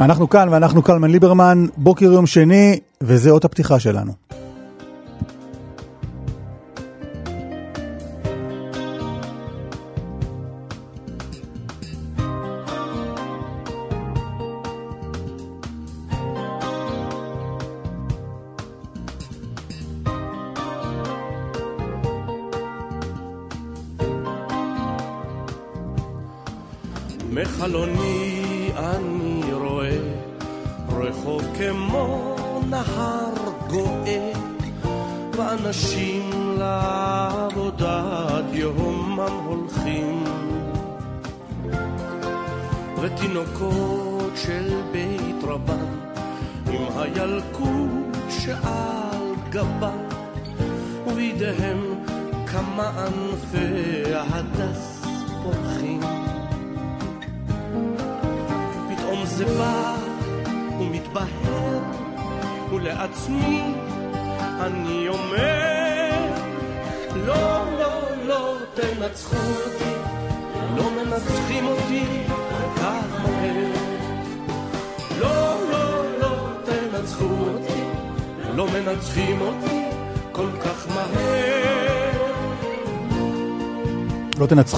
אנחנו כאן ואנחנו קלמן ליברמן, בוקר יום שני, וזה אות הפתיחה שלנו.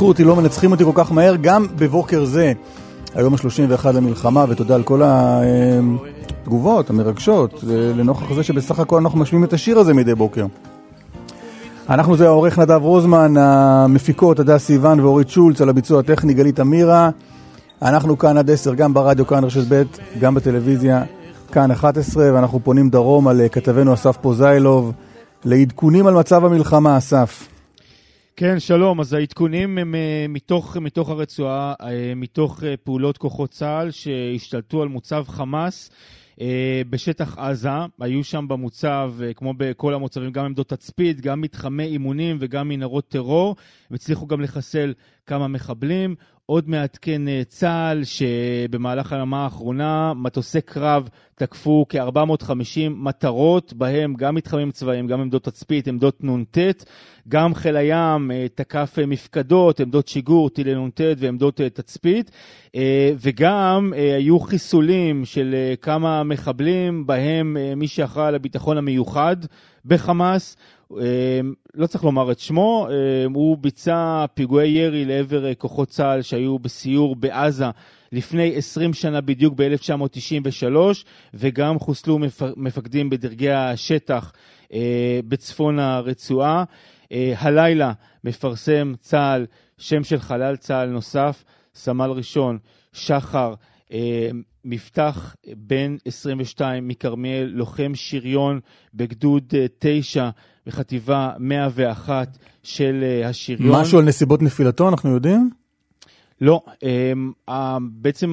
תנצחו אותי, לא מנצחים אותי כל כך מהר, גם בבוקר זה, היום ה-31 למלחמה, ותודה על כל התגובות המרגשות, לנוכח זה שבסך הכל אנחנו משמיעים את השיר הזה מדי בוקר. אנחנו זה העורך נדב רוזמן, המפיקות הדס סיוון ואורית שולץ, על הביצוע הטכני גלית אמירה. אנחנו כאן עד 10, גם ברדיו, כאן רשת ב', גם בטלוויזיה, כאן 11, ואנחנו פונים דרום על כתבנו אסף פוזיילוב לעדכונים על מצב המלחמה, אסף. כן, שלום. אז העדכונים הם uh, מתוך, מתוך הרצועה, uh, מתוך uh, פעולות כוחות צה"ל שהשתלטו על מוצב חמאס. בשטח עזה, היו שם במוצב, כמו בכל המוצבים, גם עמדות תצפית, גם מתחמי אימונים וגם מנהרות טרור. הם הצליחו גם לחסל כמה מחבלים. עוד מעדכן צה"ל שבמהלך הימה האחרונה מטוסי קרב תקפו כ-450 מטרות, בהם גם מתחמים צבאיים, גם עמדות תצפית, עמדות נ"ט, גם חיל הים תקף מפקדות, עמדות שיגור, טילי נ"ט ועמדות תצפית, וגם היו חיסולים של כמה מחבלים, בהם מי שאחראי על הביטחון המיוחד בחמאס, לא צריך לומר את שמו, הוא ביצע פיגועי ירי לעבר כוחות צה"ל שהיו בסיור בעזה לפני 20 שנה בדיוק ב-1993, וגם חוסלו מפקדים בדרגי השטח בצפון הרצועה. הלילה מפרסם צה"ל שם של חלל צה"ל נוסף, סמל ראשון שחר מפתח בן 22 מכרמיאל, לוחם שריון בגדוד 9 בחטיבה 101 של השריון. משהו על נסיבות נפילתו, אנחנו יודעים? לא, בעצם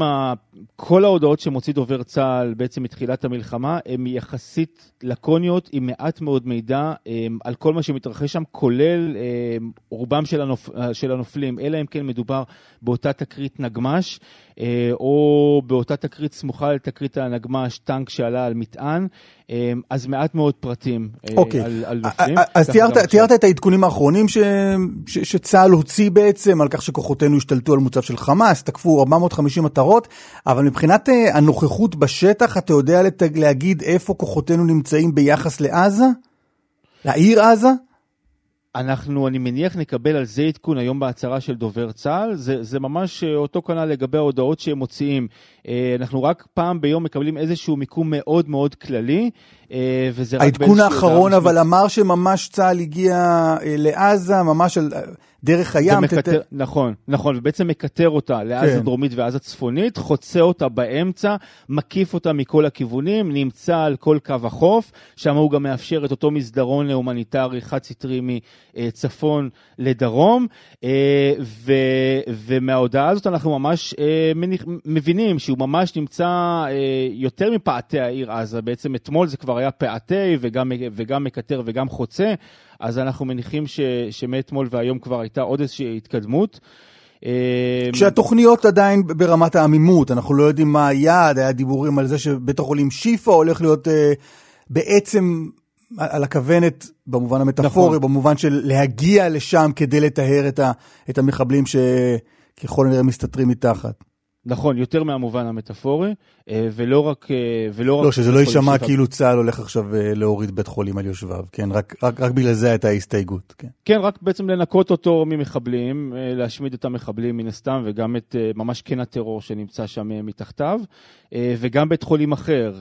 כל ההודעות שמוציא דובר צה"ל בעצם מתחילת המלחמה הן יחסית לקוניות עם מעט מאוד מידע על כל מה שמתרחש שם, כולל רובם של, הנופ... של הנופלים, אלא אם כן מדובר באותה תקרית נגמ"ש, או באותה תקרית סמוכה לתקרית הנגמ"ש, טנק שעלה על מטען, אז מעט מאוד פרטים אוקיי. על, על נופלים. אז תיארת, תיארת את העדכונים האחרונים ש... ש... שצה"ל הוציא בעצם על כך שכוחותינו השתלטו על מוצב של חמאס, תקפו 450 מטרות, אבל מבחינת הנוכחות בשטח, אתה יודע להגיד איפה כוחותינו נמצאים ביחס לעזה? לעיר עזה? אנחנו, אני מניח, נקבל על זה עדכון היום בהצהרה של דובר צה"ל. זה, זה ממש אותו כנ"ל לגבי ההודעות שהם מוציאים. אנחנו רק פעם ביום מקבלים איזשהו מיקום מאוד מאוד כללי, וזה רק העדכון האחרון אבל אמר שממש צה"ל הגיע לעזה, ממש על... דרך הים. ומקטר, תת... נכון, נכון, ובעצם מקטר אותה לעזה כן. דרומית ועזה צפונית, חוצה אותה באמצע, מקיף אותה מכל הכיוונים, נמצא על כל קו החוף, שם הוא גם מאפשר את אותו מסדרון הומניטרי חד-סטרי מצפון לדרום, ו, ומההודעה הזאת אנחנו ממש מבינים שהוא ממש נמצא יותר מפאתי העיר עזה, בעצם אתמול זה כבר היה פאתי וגם, וגם מקטר וגם חוצה, אז אנחנו מניחים ש, שמאתמול והיום כבר הייתה עוד איזושהי התקדמות. כשהתוכניות עדיין ברמת העמימות, אנחנו לא יודעים מה היעד, היה דיבורים על זה שבית החולים שיפא הולך להיות אה, בעצם על הכוונת במובן המטאפורי, נכון. במובן של להגיע לשם כדי לטהר את, ה, את המחבלים שככל הנראה מסתתרים מתחת. נכון, יותר מהמובן המטאפורי, אה, ולא רק... אה, ולא לא, רק שזה לא יישמע כאילו צה"ל הולך עכשיו אה, להוריד בית חולים על יושביו, כן? רק- רק רק בגלל זה הייתה הסתייגות, כן. כן, רק בעצם לנקות אותו ממחבלים, להשמיד את המחבלים מן הסתם, וגם את ממש קן הטרור שנמצא שם מתחתיו, וגם בית חולים אחר,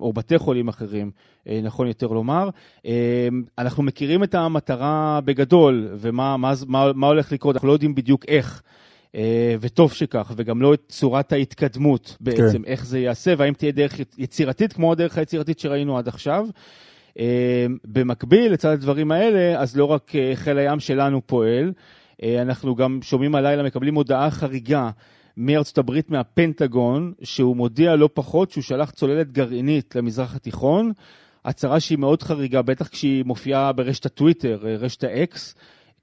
או בתי חולים אחרים, נכון יותר לומר. אנחנו מכירים את המטרה בגדול, ומה מה, מה, מה הולך לקרות, אנחנו לא יודעים בדיוק איך. אה, וטוב שכך, וגם לא את צורת ההתקדמות בעצם, כן. איך זה ייעשה, והאם תהיה דרך יצירתית כמו הדרך היצירתית שראינו עד עכשיו. אה, במקביל, לצד הדברים האלה, אז לא רק אה, חיל הים שלנו פועל, אנחנו גם שומעים הלילה, מקבלים הודעה חריגה מארצות הברית, מהפנטגון, שהוא מודיע לא פחות שהוא שלח צוללת גרעינית למזרח התיכון, הצהרה שהיא מאוד חריגה, בטח כשהיא מופיעה ברשת הטוויטר, רשת האקס,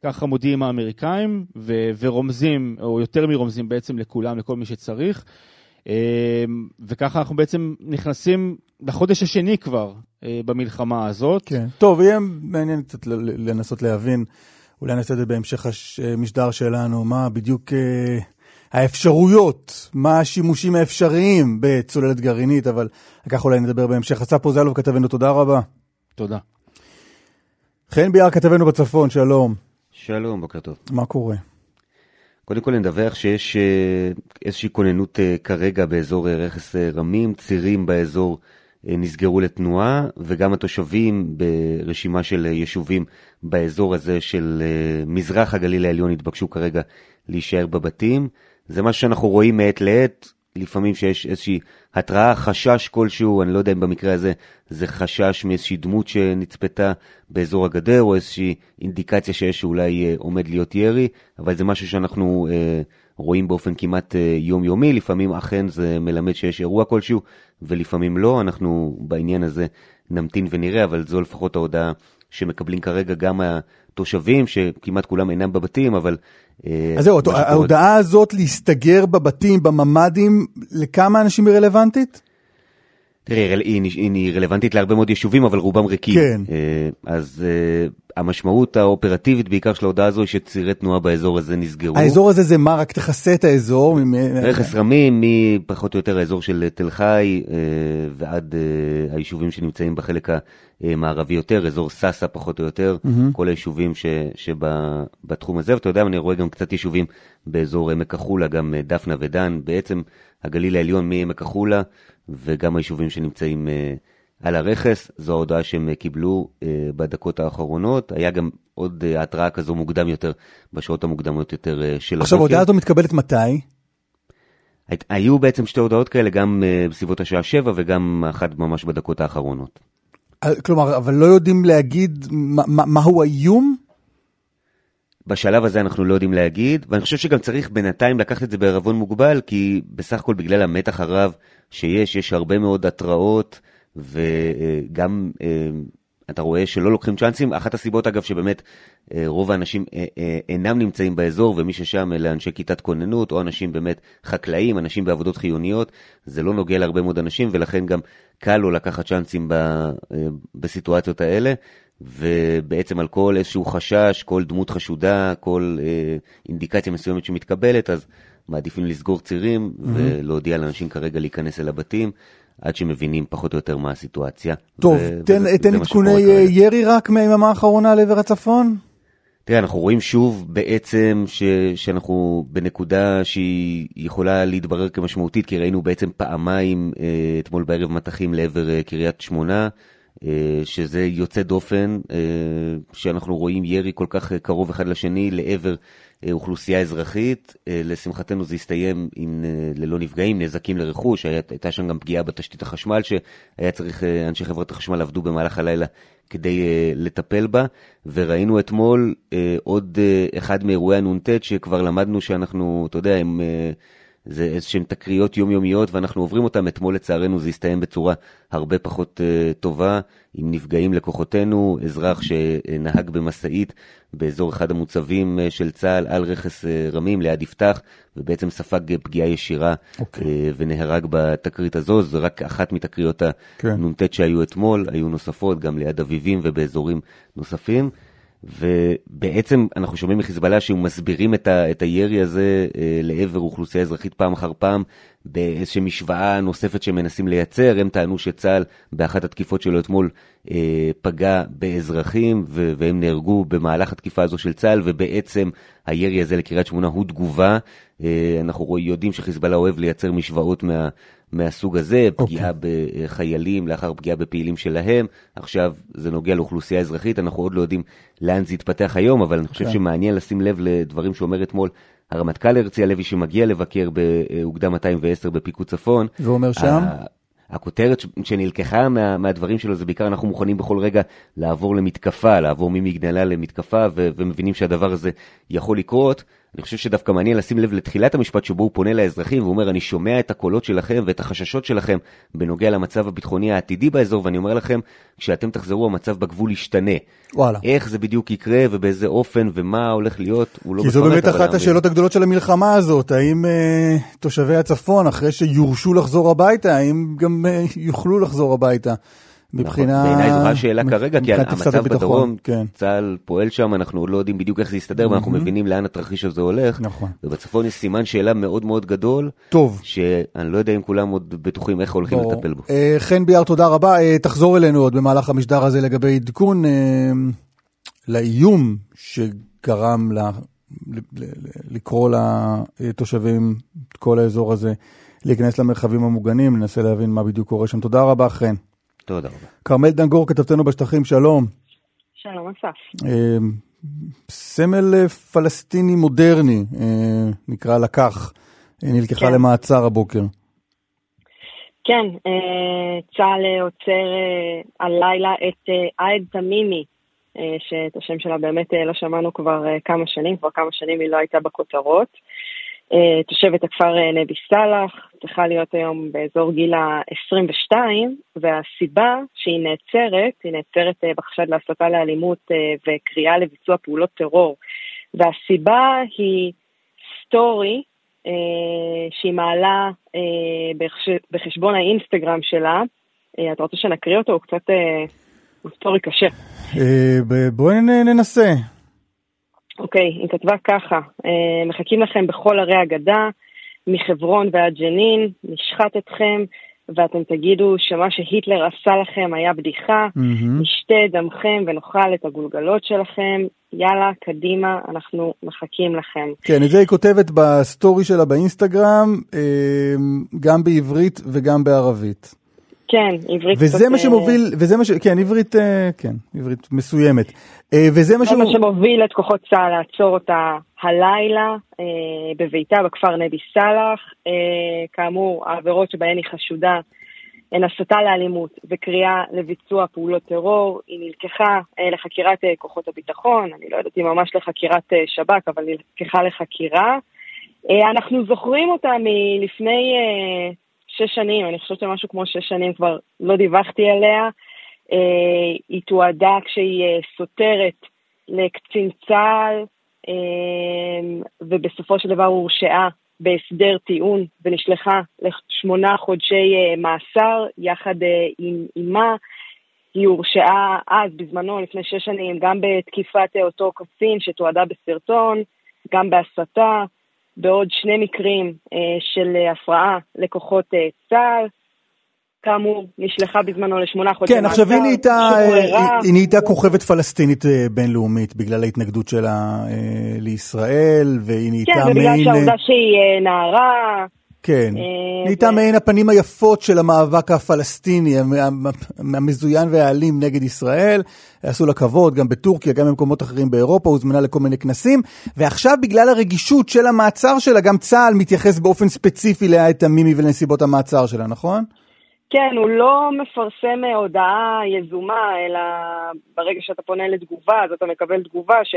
ככה מודיעים האמריקאים, ו- ורומזים, או יותר מרומזים בעצם לכולם, לכל מי שצריך. אה, וככה אנחנו בעצם נכנסים לחודש השני כבר אה, במלחמה הזאת. כן. טוב, יהיה מעניין קצת לנסות להבין, אולי נעשה את זה בהמשך המשדר שלנו, מה בדיוק אה, האפשרויות, מה השימושים האפשריים בצוללת גרעינית, אבל כך אולי נדבר בהמשך. אסף פוזלוב כתבנו, תודה רבה. תודה. חן ביאר כתבנו בצפון, שלום. שלום, בוקר טוב. מה קורה? קודם כל נדווח שיש אה, איזושהי כוננות אה, כרגע באזור אה, רכס רמים, צירים באזור נסגרו לתנועה, וגם התושבים ברשימה של יישובים באזור הזה של מזרח הגליל העליון התבקשו כרגע להישאר בבתים. זה מה שאנחנו רואים מעת לעת, לפעמים שיש איזושהי התראה, חשש כלשהו, אני לא יודע אם במקרה הזה זה חשש מאיזושהי דמות שנצפתה באזור הגדר, או איזושהי אינדיקציה שיש שאולי אה, עומד להיות ירי, אבל זה משהו שאנחנו אה, רואים באופן כמעט אה, יומיומי, לפעמים אכן זה מלמד שיש אירוע כלשהו, ולפעמים לא, אנחנו בעניין הזה נמתין ונראה, אבל זו לפחות ההודעה שמקבלים כרגע גם התושבים, שכמעט כולם אינם בבתים, אבל... אה, אז זהו, ההודעה הזאת להסתגר בבתים, בממ"דים, לכמה אנשים היא רלוונטית? תראי, היא, רלוונטית להרבה מאוד יישובים, אבל רובם ריקים. כן. אה, אז אה, המשמעות האופרטיבית בעיקר של ההודעה הזו היא שצירי תנועה באזור הזה נסגרו. האזור הזה זה מה? רק תכסה את האזור? רכס רמים, מפחות או יותר האזור של תל חי אה, ועד היישובים שנמצאים בחלק המערבי יותר, אזור סאסא פחות או יותר, כל היישובים ש- שבתחום הזה, ואתה יודע, אני רואה גם קצת יישובים באזור עמק החולה, גם דפנה ודן, בעצם הגליל העליון מעמק החולה, וגם היישובים שנמצאים אה, על הרכס, זו ההודעה שהם אה, קיבלו אה, בדקות האחרונות. היה גם עוד אה, התראה כזו מוקדם יותר, בשעות המוקדמות יותר של עכשיו, הבוקר. ההודעה הזו מתקבלת מתי? היו בעצם שתי הודעות כאלה, גם בסביבות השעה שבע וגם אחת ממש בדקות האחרונות. כלומר, אבל לא יודעים להגיד מה- מה- מהו האיום? בשלב הזה אנחנו לא יודעים להגיד, ואני חושב שגם צריך בינתיים לקחת את זה בערבון מוגבל, כי בסך הכל בגלל המתח הרב שיש, יש הרבה מאוד התראות, וגם אה, אתה רואה שלא לוקחים צ'אנסים. אחת הסיבות, אגב, שבאמת אה, רוב האנשים אה, אינם נמצאים באזור, ומי ששם אלה אנשי כיתת כוננות, או אנשים באמת חקלאים, אנשים בעבודות חיוניות, זה לא נוגע להרבה מאוד אנשים, ולכן גם קל לו לקחת צ'אנסים בסיטואציות האלה. ובעצם על כל איזשהו חשש, כל דמות חשודה, כל אה, אינדיקציה מסוימת שמתקבלת, אז מעדיפים לסגור צירים mm-hmm. ולהודיע לאנשים כרגע להיכנס אל הבתים, עד שמבינים פחות או יותר מה הסיטואציה. טוב, ו- תן וזה- תן עדכוני. אה, ירי רק מהיממה האחרונה לעבר הצפון? תראה, אנחנו רואים שוב בעצם ש, שאנחנו בנקודה שהיא יכולה להתברר כמשמעותית, כי ראינו בעצם פעמיים אה, אתמול בערב מטחים לעבר אה, קריית שמונה, שזה יוצא דופן, אה, שאנחנו רואים ירי כל כך אה, קרוב אחד לשני לעבר אה, אוכלוסייה אזרחית. אה, לשמחתנו זה הסתיים עם, אה, ללא נפגעים, נזקים לרכוש, הייתה שם גם פגיעה בתשתית החשמל, שהיה צריך, אה, אנשי חברת החשמל עבדו במהלך הלילה כדי לטפל בה, וראינו אתמול עוד אחד מאירועי הנ"ט שכבר למדנו שאנחנו, אתה יודע, הם, זה איזשהם תקריות יומיומיות ואנחנו עוברים אותם. אתמול לצערנו זה הסתיים בצורה הרבה פחות uh, טובה, עם נפגעים לכוחותינו, אזרח שנהג במשאית באזור אחד המוצבים uh, של צה"ל על רכס uh, רמים ליד יפתח, ובעצם ספג פגיעה ישירה אוקיי. uh, ונהרג בתקרית הזו, זו רק אחת מתקריות כן. הנ"ט שהיו אתמול, היו נוספות גם ליד אביבים ובאזורים נוספים. ובעצם אנחנו שומעים מחיזבאללה שהוא מסבירים את, ה, את הירי הזה אה, לעבר אוכלוסייה אזרחית פעם אחר פעם באיזושהי משוואה נוספת שמנסים לייצר. הם טענו שצה"ל באחת התקיפות שלו אתמול אה, פגע באזרחים והם נהרגו במהלך התקיפה הזו של צה"ל, ובעצם הירי הזה לקריית שמונה הוא תגובה. אה, אנחנו יודעים שחיזבאללה אוהב לייצר משוואות מה... מהסוג הזה, okay. פגיעה אוקיי. בחיילים לאחר פגיעה בפעילים שלהם. עכשיו זה נוגע לאוכלוסייה אזרחית, אנחנו עוד לא יודעים לאן זה יתפתח היום, אבל אני חושב okay. כן. שמעניין לשים לב לדברים שאומר אתמול הרמטכ"ל הרצי הלוי שמגיע לבקר באוגדה 210 בפיקוד צפון. ואומר שם? הכותרת שנלקחה מה, מהדברים שלו זה בעיקר אנחנו מוכנים בכל רגע לעבור למתקפה, לעבור ממגנלה למתקפה, ו- ומבינים שהדבר הזה יכול לקרות. אני חושב שדווקא מעניין לשים לב לתחילת המשפט שבו הוא פונה לאזרחים ואומר, אני שומע את הקולות שלכם ואת החששות שלכם בנוגע למצב הביטחוני העתידי באזור, ואני אומר לכם, כשאתם תחזרו המצב בגבול ישתנה. וואלה. איך זה בדיוק יקרה ובאיזה אופן ומה הולך להיות, הוא לא כי זו באמת אחת השאלות הגדולות של המלחמה הזאת, האם אה, תושבי הצפון, אחרי שיורשו לחזור הביתה, האם גם אה, יוכלו לחזור הביתה? מבחינה... בעיניי זו השאלה כרגע, כי המצב בדרום, כן. צה"ל פועל שם, אנחנו עוד לא יודעים בדיוק איך זה יסתדר, ואנחנו מבינים לאן התרחיש הזה הולך. נכון. ובצפון יש סימן שאלה מאוד מאוד גדול. טוב. שאני לא יודע אם כולם עוד בטוחים איך הולכים לטפל בו. אה, חן ביאר, תודה רבה. אה, תחזור אלינו עוד במהלך המשדר הזה לגבי עדכון אה, לאיום שגרם. לקרוא לתושבים, את כל האזור הזה, להיכנס למרחבים המוגנים, ננסה להבין מה בדיוק קורה שם. תודה רבה, חן. תודה רבה. כרמל דנגור, כתבתנו בשטחים, שלום. שלום אסף. אה, סמל אה, פלסטיני מודרני, אה, נקרא לקח, נלקחה כן. למעצר הבוקר. כן, צה"ל עוצר הלילה את עאד תמימי, שאת השם שלה באמת לא שמענו כבר כמה שנים, כבר כמה שנים היא לא הייתה בכותרות. אה, תושבת הכפר אה, נבי סאלח, צריכה להיות היום באזור גיל ה-22, והסיבה שהיא נעצרת, היא נעצרת אה, בחשד להסתה לאלימות וקריאה לביצוע פעולות טרור. והסיבה היא סטורי שהיא מעלה בחשבון האינסטגרם שלה. אתה רוצה שנקריא אותו? הוא קצת... הוא סטורי קשה. בואי ננסה. אוקיי, היא כתבה ככה, אה, מחכים לכם בכל ערי הגדה, מחברון ועד ג'נין, נשחט אתכם, ואתם תגידו שמה שהיטלר עשה לכם היה בדיחה, mm-hmm. נשתה דמכם ונאכל את הגולגלות שלכם, יאללה, קדימה, אנחנו מחכים לכם. כן, את זה היא כותבת בסטורי שלה באינסטגרם, אה, גם בעברית וגם בערבית. כן, עברית וזה מה שמוביל, וזה מה ש... כן, עברית, אה, כן, עברית מסוימת. אה, וזה מה, ש... מה שמוביל את כוחות צה"ל לעצור אותה הלילה אה, בביתה בכפר נבי סאלח. כאמור, העבירות שבהן היא חשודה הן הסתה לאלימות וקריאה לביצוע פעולות טרור. היא נלקחה לחקירת כוחות הביטחון, אני לא יודעת אם ממש לחקירת שב"כ, אבל נלקחה לחקירה. אנחנו זוכרים אותה מלפני שש שנים, אני חושבת שמשהו כמו שש שנים כבר לא דיווחתי עליה. אה, היא תועדה כשהיא אה, סותרת לקצין צה"ל, אה, ובסופו של דבר הורשעה בהסדר טיעון ונשלחה לשמונה חודשי מאסר יחד עם אמה. היא הורשעה אז, בזמנו, לפני שש שנים, גם בתקיפת אותו קצין שתועדה בסרטון, גם בהסתה. בעוד שני מקרים אה, של הפרעה לכוחות אה, צה"ל. כאמור, נשלחה בזמנו לשמונה חודשי כן, עכשיו היא נהייתה, אה, היא נהייתה כוכבת פלסטינית אה, בינלאומית בגלל ההתנגדות שלה אה, לישראל, והיא נהייתה מעין... כן, ובגלל שהעובדה שהיא נערה. כן, אה, נהייתה מעין הפנים היפות של המאבק הפלסטיני, המזוין והאלים נגד ישראל. עשו לה כבוד גם בטורקיה, גם במקומות אחרים באירופה, הוזמנה לכל מיני כנסים. ועכשיו בגלל הרגישות של המעצר שלה, גם צה"ל מתייחס באופן ספציפי לאיה תמימי ולנסיבות המעצר שלה, נכון? כן, הוא לא מפרסם הודעה יזומה, אלא ברגע שאתה פונה לתגובה, אז אתה מקבל תגובה ש...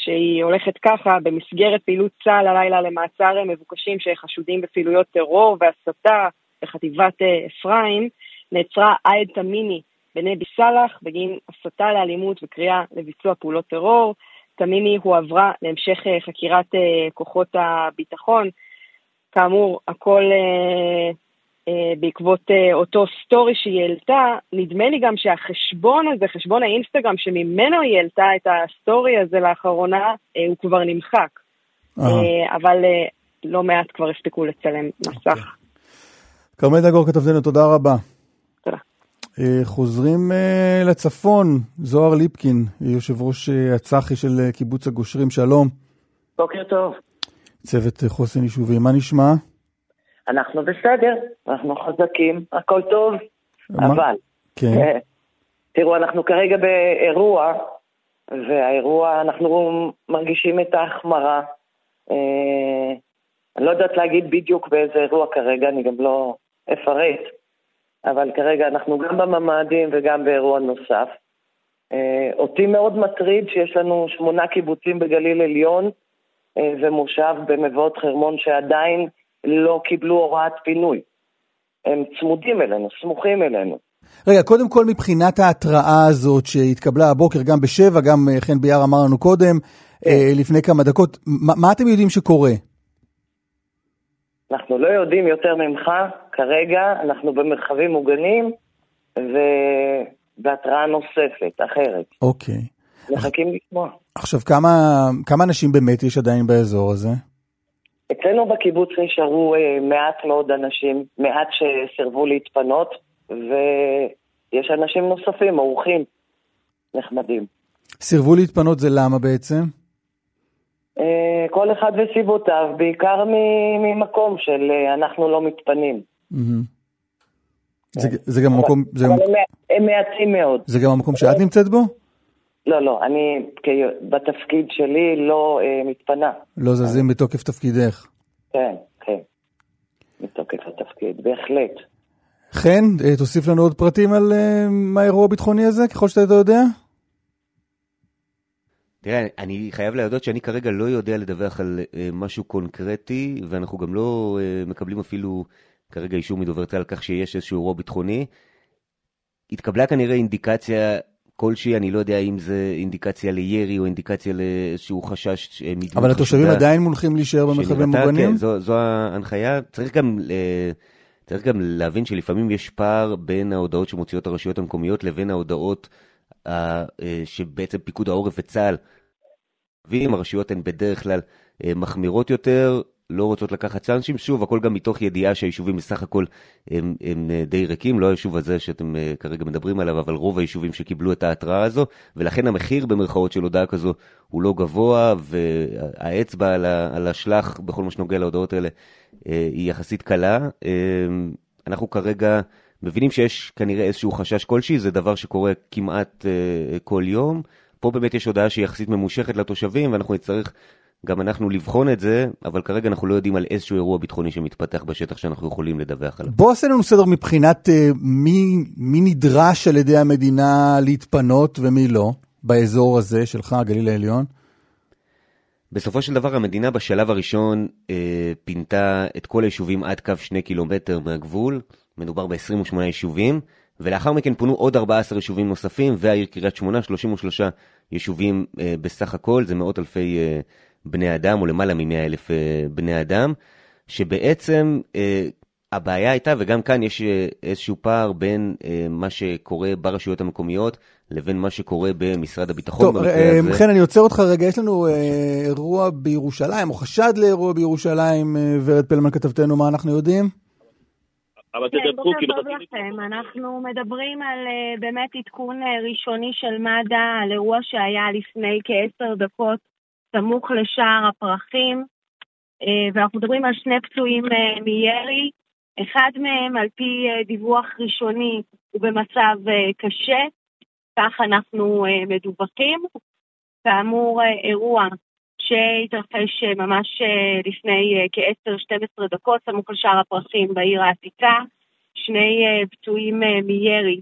אה, שהיא הולכת ככה, במסגרת פעילות צה"ל הלילה למעצר מבוקשים שחשודים בפעילויות טרור והסתה בחטיבת אה, אפרים, נעצרה עאיד תמימי בנבי סאלח בגין הסתה לאלימות וקריאה לביצוע פעולות טרור. תמימי הועברה להמשך אה, חקירת כוחות הביטחון. כאמור, הכל אה, בעקבות אה, אותו סטורי שהיא העלתה, נדמה לי גם שהחשבון הזה, חשבון האינסטגרם שממנו היא העלתה את הסטורי הזה לאחרונה, אה, הוא כבר נמחק. אה. אבל לא מעט כבר הספיקו לצלם מסך. כרמל דגור כתבתנו, תודה רבה. תודה. חוזרים לצפון, זוהר ליפקין, יושב ראש הצח"י של קיבוץ הגושרים, שלום. בוקר טוב. צוות חוסן יישובי, מה נשמע? אנחנו בסדר, אנחנו חזקים, הכל טוב, מה? אבל... כן. אה, תראו, אנחנו כרגע באירוע, והאירוע, אנחנו מרגישים את ההחמרה. אה, אני לא יודעת להגיד בדיוק באיזה אירוע כרגע, אני גם לא אפרט, אבל כרגע אנחנו גם בממ"דים וגם באירוע נוסף. אה, אותי מאוד מטריד שיש לנו שמונה קיבוצים בגליל עליון ומושב במבואות חרמון שעדיין לא קיבלו הוראת פינוי. הם צמודים אלינו, סמוכים אלינו. רגע, קודם כל מבחינת ההתראה הזאת שהתקבלה הבוקר, גם בשבע, גם אה, חן ביאר אמר לנו קודם, כן. אה, לפני כמה דקות, מה, מה אתם יודעים שקורה? אנחנו לא יודעים יותר ממך, כרגע אנחנו במרחבים מוגנים ובהתראה נוספת, אחרת. אוקיי. מחכים לשמוע. עכשיו, כמה, כמה אנשים באמת יש עדיין באזור הזה? אצלנו בקיבוץ נשארו אה, מעט מאוד אנשים, מעט שסירבו להתפנות, ויש אנשים נוספים, אורחים נחמדים. סירבו להתפנות זה למה בעצם? אה, כל אחד וסיבותיו, בעיקר ממקום של אה, אנחנו לא מתפנים. זה, זה גם המקום... זה אבל הם מעטים מאוד. זה גם המקום שאת נמצאת בו? לא, לא, אני בתפקיד שלי לא אה, מתפנה. לא זזים בתוקף תפקידך. כן, כן, מתוקף התפקיד, בהחלט. חן, אה, תוסיף לנו עוד פרטים על אה, האירוע הביטחוני הזה, ככל שאתה יודע. תראה, אני חייב להודות שאני כרגע לא יודע לדווח על uh, משהו קונקרטי, ואנחנו גם לא מקבלים אפילו כרגע אישור מדובר צה"ל על כך שיש איזשהו אירוע ביטחוני. התקבלה כנראה אינדיקציה כלשהי, אני לא יודע אם זה אינדיקציה לירי או אינדיקציה לאיזשהו חשש אה, מדמות אבל התושבים עדיין מונחים להישאר במרחבים מוגנים? כן, זו, זו ההנחיה. צריך גם, אה, צריך גם להבין שלפעמים יש פער בין ההודעות שמוציאות הרשויות המקומיות לבין ההודעות אה, שבעצם פיקוד העורף וצה"ל. ואם הרשויות הן בדרך כלל מחמירות יותר, לא רוצות לקחת צ'אנסים, שוב, הכל גם מתוך ידיעה שהיישובים בסך הכל הם, הם אה, די ריקים, לא היישוב הזה שאתם אה, כרגע מדברים עליו, אבל רוב היישובים שקיבלו את ההתראה הזו, ולכן המחיר במרכאות של הודעה כזו הוא לא גבוה, והאצבע על, על השלח בכל מה שנוגע להודעות האלה אה, היא יחסית קלה. אנחנו כרגע מבינים שיש כנראה איזשהו חשש כלשהי, זה דבר שקורה כמעט כל יום. פה באמת יש הודעה שהיא יחסית ממושכת לתושבים, ואנחנו נצטרך גם אנחנו לבחון את זה, אבל כרגע אנחנו לא יודעים על איזשהו אירוע ביטחוני שמתפתח בשטח שאנחנו יכולים לדווח עליו. בוא עשה לנו סדר מבחינת uh, מי, מי נדרש על ידי המדינה להתפנות ומי לא, באזור הזה שלך, הגליל העליון. בסופו של דבר המדינה בשלב הראשון אה, פינתה את כל היישובים עד קו שני קילומטר מהגבול, מדובר ב-28 יישובים, ולאחר מכן פונו עוד 14 יישובים נוספים, והעיר קריית שמונה, 33 יישובים אה, בסך הכל, זה מאות אלפי אה, בני אדם, או למעלה מ-100 אלף אה, בני אדם, שבעצם אה, הבעיה הייתה, וגם כאן יש אה, איזשהו פער בין מה שקורה ברשויות המקומיות לבין מה שקורה במשרד הביטחון. טוב, חן, אני עוצר אותך רגע, יש לנו אירוע בירושלים, או חשד לאירוע בירושלים, ורד פלמן כתבתנו, מה אנחנו יודעים? אבל כן, תדברו, בוקר טוב לכם. אנחנו מדברים על באמת עדכון ראשוני של מד"א, על אירוע שהיה לפני כעשר דקות סמוך לשער הפרחים, אה, ואנחנו מדברים על שני פצועים אה, מירי. אחד מהם, על פי אה, דיווח ראשוני, הוא במצב קשה, כך אנחנו מדווחים. כאמור, אירוע שהתרחש ממש לפני כ-10-12 דקות, סמוך לשער הפרחים בעיר העתיקה. שני פצועים מירי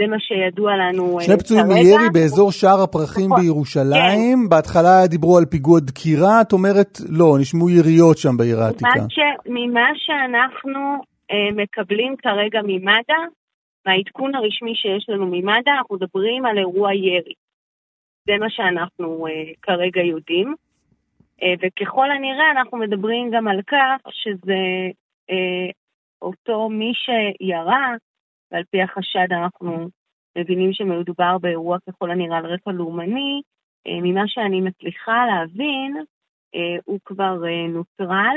זה מה שידוע לנו אה, שני פצועים מירי באזור שער הפרחים נכון. בירושלים. כן. בהתחלה דיברו על פיגוע דקירה, את אומרת, לא, נשמעו יריות שם בעיר העתיקה. ש... ממה שאנחנו אה, מקבלים כרגע ממד"א, מהעדכון הרשמי שיש לנו ממד"א, אנחנו מדברים על אירוע ירי. זה מה שאנחנו אה, כרגע יודעים. אה, וככל הנראה אנחנו מדברים גם על כך שזה אה, אותו מי שירה, ועל פי החשד אנחנו מבינים שמדובר באירוע ככל הנראה על רקע לאומני, אה, ממה שאני מצליחה להבין, אה, הוא כבר אה, נוטרל,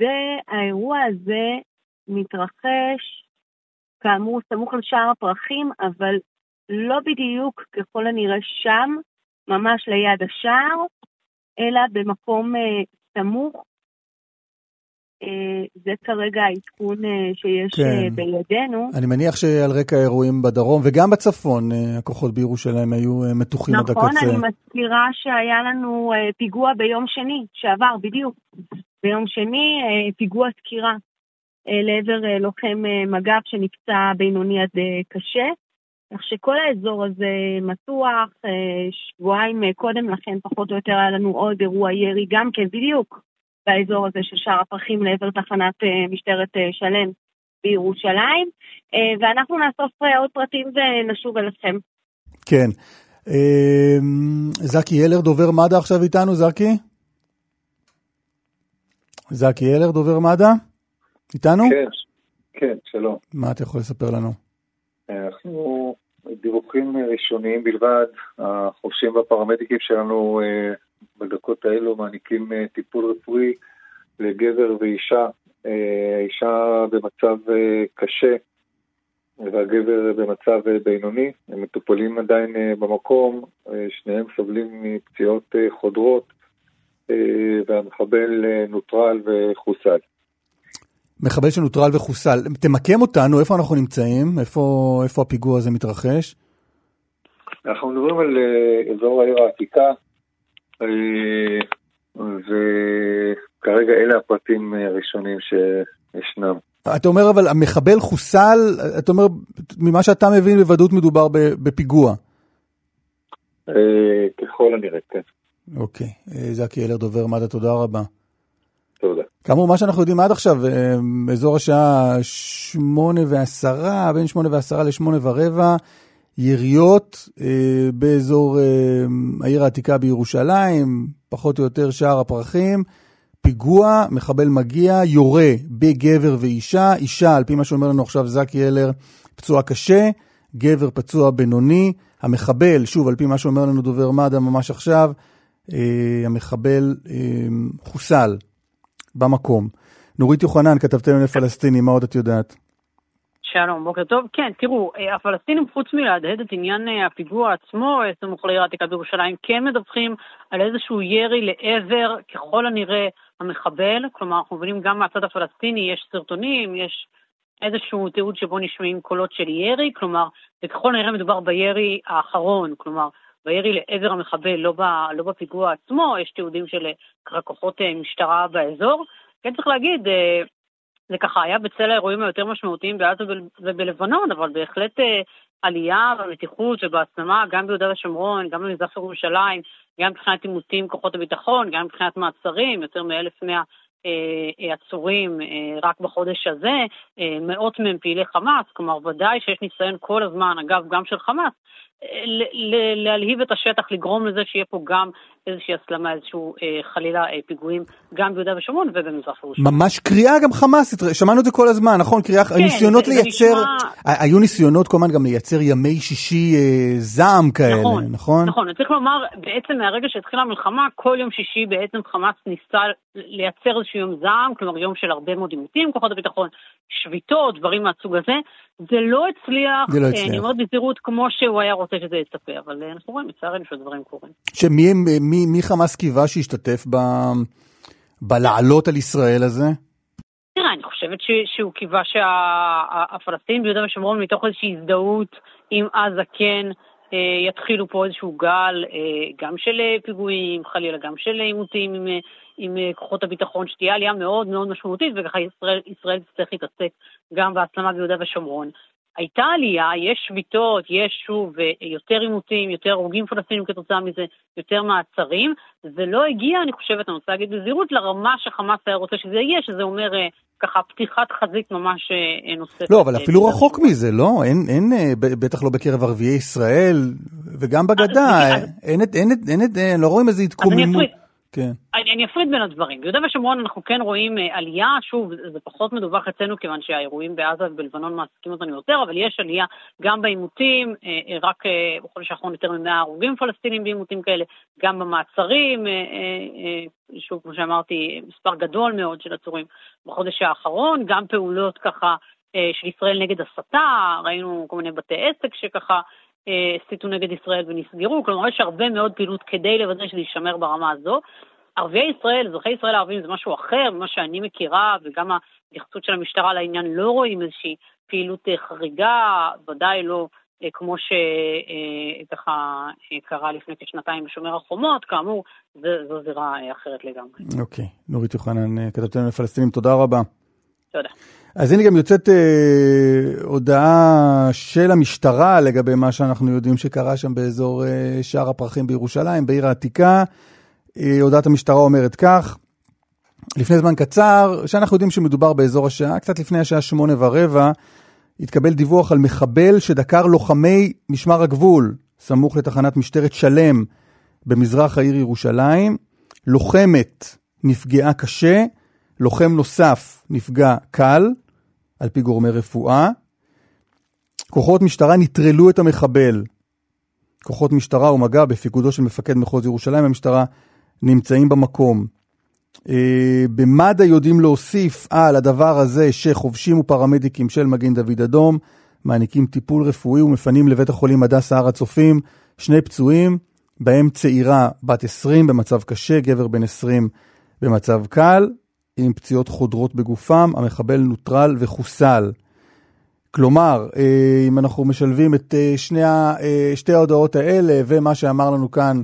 והאירוע הזה מתרחש, כאמור, סמוך לשער הפרחים, אבל לא בדיוק ככל הנראה שם, ממש ליד השער, אלא במקום סמוך זה כרגע העדכון אה, שיש כן. אה, בידינו. אני מניח שעל רקע האירועים בדרום וגם בצפון, הכוחות בירושלים היו מתוחים נכון, עד הקצה. נכון, אני מזכירה שהיה לנו פיגוע ביום שני, שעבר בדיוק. ביום שני, פיגוע דקירה לעבר לוחם מג"ב שנפצע בינוני עד קשה. כך שכל האזור הזה מתוח, שבועיים קודם לכן פחות או יותר היה לנו עוד אירוע ירי גם כן בדיוק באזור הזה של שער הפרחים לעבר תחנת אה, משטרת אה, שלם בירושלים, אה, ואנחנו נאסוף עוד פרטים ונשוב אליכם. כן. זקי ילר, דובר מד"א עכשיו איתנו, זקי? זקי ילר, דובר מד"א? איתנו? כן, כן, שלום. מה אתה יכול לספר לנו? אנחנו דיווחים ראשוניים בלבד, החובשים והפרמדיקים שלנו בדקות האלו מעניקים אה, טיפול רפואי לגבר ואישה, אה, האישה במצב אה, קשה והגבר במצב בינוני, הם מטופלים עדיין במקום, שניהם סובלים מפציעות חודרות והמחבל נוטרל וחוסל. מחבל שנוטרל וחוסל. תמקם אותנו, איפה אנחנו נמצאים? איפה, איפה הפיגוע הזה מתרחש? אנחנו מדברים על אזור העיר העתיקה, וכרגע אלה הפרטים הראשונים שישנם. אתה אומר אבל המחבל חוסל, אתה אומר, ממה שאתה מבין בוודאות מדובר בפיגוע. אה, ככל הנראה, כן. אוקיי, אה, זקי אלר דובר מד"א, תודה רבה. תודה. כאמור, מה שאנחנו יודעים עד עכשיו, אזור השעה שמונה ועשרה, בין שמונה ועשרה לשמונה ורבע, יריות אה, באזור אה, העיר העתיקה בירושלים, פחות או יותר שער הפרחים. פיגוע, מחבל מגיע, יורה בגבר ואישה, אישה, על פי מה שאומר לנו עכשיו זקי אלר, פצוע קשה, גבר פצוע בינוני, המחבל, שוב, על פי מה שאומר לנו דובר מד"א ממש עכשיו, אה, המחבל אה, חוסל במקום. נורית יוחנן, כתבתנו לפלסטיני, מה עוד את יודעת? שלום, בוקר טוב. כן, תראו, אה, הפלסטינים, חוץ מלהדהד את עניין אה, הפיגוע עצמו, אה, סמוך לעיר העתיקה בירושלים, כן מדווחים על איזשהו ירי לעבר, ככל הנראה, המחבל. כלומר, אנחנו מבינים גם מהצד הפלסטיני, יש סרטונים, יש איזשהו תיעוד שבו נשמעים קולות של ירי, כלומר, וככל הנראה מדובר בירי האחרון, כלומר, בירי לעבר המחבל, לא, ב, לא בפיגוע עצמו, יש תיעודים של כוחות משטרה באזור. כן צריך להגיד, זה ככה היה בצל האירועים היותר משמעותיים בעזה ובלבנון, אבל בהחלט אה, עלייה במתיחות ובהסלמה גם ביהודה ושומרון, גם במזרח ירושלים, גם מבחינת עימותים כוחות הביטחון, גם מבחינת מעצרים, יותר מ-1,100 אה, אה, עצורים רק בחודש הזה, מאות מהם פעילי חמאס, כלומר ודאי שיש ניסיון כל הזמן, אגב גם של חמאס, להלהיב את השטח, לגרום לזה שיהיה פה גם איזושהי הסלמה, איזשהו אה, חלילה אה, פיגועים, גם ביהודה ושומרון ובמזרח ירושלים. ממש קריאה גם חמאס, שמענו את זה כל הזמן, נכון? קריאה, כן, ניסיונות זה, לייצר, זה נשמע... היו ניסיונות כל הזמן גם לייצר ימי שישי אה, זעם כאלה, נכון? נכון, נכון. צריך לומר, בעצם מהרגע שהתחילה המלחמה, כל יום שישי בעצם חמאס ניסה לייצר איזשהו יום זעם, כלומר יום של הרבה מאוד עימותים, כוחות הביטחון, שביתות, דברים מהסוג הזה. זה לא הצליח, זה לא הצליח. אני אומרת בזהירות כמו שהוא היה רוצה שזה יצפה, אבל אנחנו רואים לצערנו שדברים קורים. שמי מי, מי חמאס קיווה שישתתף ב, בלעלות על ישראל הזה? תראה, אני חושבת ש, שהוא קיווה שהפלסטינים ביהודה ושומרון מתוך איזושהי הזדהות עם עזה כן אה, יתחילו פה איזשהו גל אה, גם של אה, פיגועים, חלילה גם של עימותים עם, עם כוחות הביטחון, שתהיה עלייה מאוד מאוד משמעותית, וככה ישראל, ישראל תצטרך להתעסק גם בהסלמה ביהודה ושומרון. הייתה עלייה, יש שביתות, יש שוב יותר עימותים, יותר הרוגים פלסטינים כתוצאה מזה, יותר מעצרים. זה לא הגיע, אני חושבת, אני רוצה להגיד בזהירות, לרמה שחמאס היה רוצה שזה יהיה, שזה אומר ככה פתיחת חזית ממש נוספת. לא, אבל אפילו רחוק מזה, לא? אין, אין, בטח לא בקרב ערביי ישראל, וגם בגדה, אין, אין, אין, אין, לא רואים איזה התקוממות. כן. אני, אפריד בין הדברים. ביהודה ושומרון אנחנו כן רואים אה, עלייה, שוב, זה פחות מדווח אצלנו כיוון שהאירועים בעזה ובלבנון מעסיקים אותנו יותר, אבל יש עלייה גם בעימותים, אה, אה, רק בחודש האחרון יותר מ-100 הרוגים פלסטינים בעימותים כאלה, גם במעצרים, שוב, כמו שאמרתי, מספר גדול מאוד של עצורים בחודש האחרון, גם פעולות ככה של ישראל נגד הסתה, ראינו כל מיני בתי עסק שככה הסיתו נגד ישראל ונסגרו, כלומר יש הרבה מאוד פעילות כדי לוודא שזה יישמר ברמה הזו. ערביי ישראל, אזרחי ישראל הערבים זה משהו אחר ממה שאני מכירה, וגם ההתייחסות של המשטרה לעניין לא רואים איזושהי פעילות אה, חריגה, ודאי לא אה, כמו שככה אה, קרה לפני כשנתיים בשומר החומות, כאמור, זו זירה אחרת לגמרי. אוקיי, נורית יוחנן, כתבתנו לפלסטינים, תודה רבה. תודה. אז הנה גם יוצאת אה, הודעה של המשטרה לגבי מה שאנחנו יודעים שקרה שם באזור אה, שער הפרחים בירושלים, בעיר העתיקה. אה, הודעת המשטרה אומרת כך, לפני זמן קצר, שאנחנו יודעים שמדובר באזור השעה, קצת לפני השעה שמונה ורבע, התקבל דיווח על מחבל שדקר לוחמי משמר הגבול, סמוך לתחנת משטרת שלם במזרח העיר ירושלים. לוחמת נפגעה קשה, לוחם נוסף נפגע קל, על פי גורמי רפואה. כוחות משטרה נטרלו את המחבל. כוחות משטרה ומג"ב בפיקודו של מפקד מחוז ירושלים המשטרה נמצאים במקום. אה, במד"א יודעים להוסיף על הדבר הזה שחובשים ופרמדיקים של מגן דוד אדום מעניקים טיפול רפואי ומפנים לבית החולים הדסה הר הצופים שני פצועים, בהם צעירה בת 20 במצב קשה, גבר בן 20 במצב קל. עם פציעות חודרות בגופם, המחבל נוטרל וחוסל. כלומר, אה, אם אנחנו משלבים את אה, שני, אה, שתי ההודעות האלה ומה שאמר לנו כאן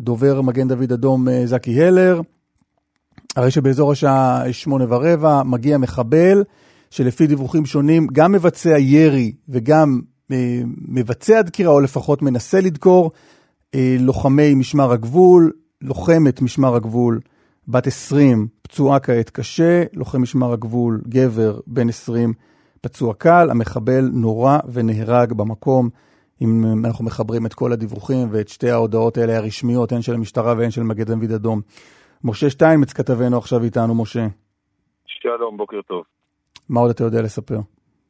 דובר מגן דוד אדום זקי הלר, הרי שבאזור השעה שמונה ורבע מגיע מחבל שלפי דיווחים שונים גם מבצע ירי וגם מבצע דקירה או לפחות מנסה לדקור לוחמי משמר הגבול, לוחמת משמר הגבול בת 20, פצועה כעת קשה, לוחם משמר הגבול, גבר, בן 20, פצוע קל, המחבל נורה ונהרג במקום. אם אנחנו מחברים את כל הדיווחים ואת שתי ההודעות האלה הרשמיות, הן של המשטרה והן של מגד דוד אדום. משה שטיינמץ כתבנו עכשיו איתנו, משה. שלום, בוקר טוב. מה עוד אתה יודע לספר?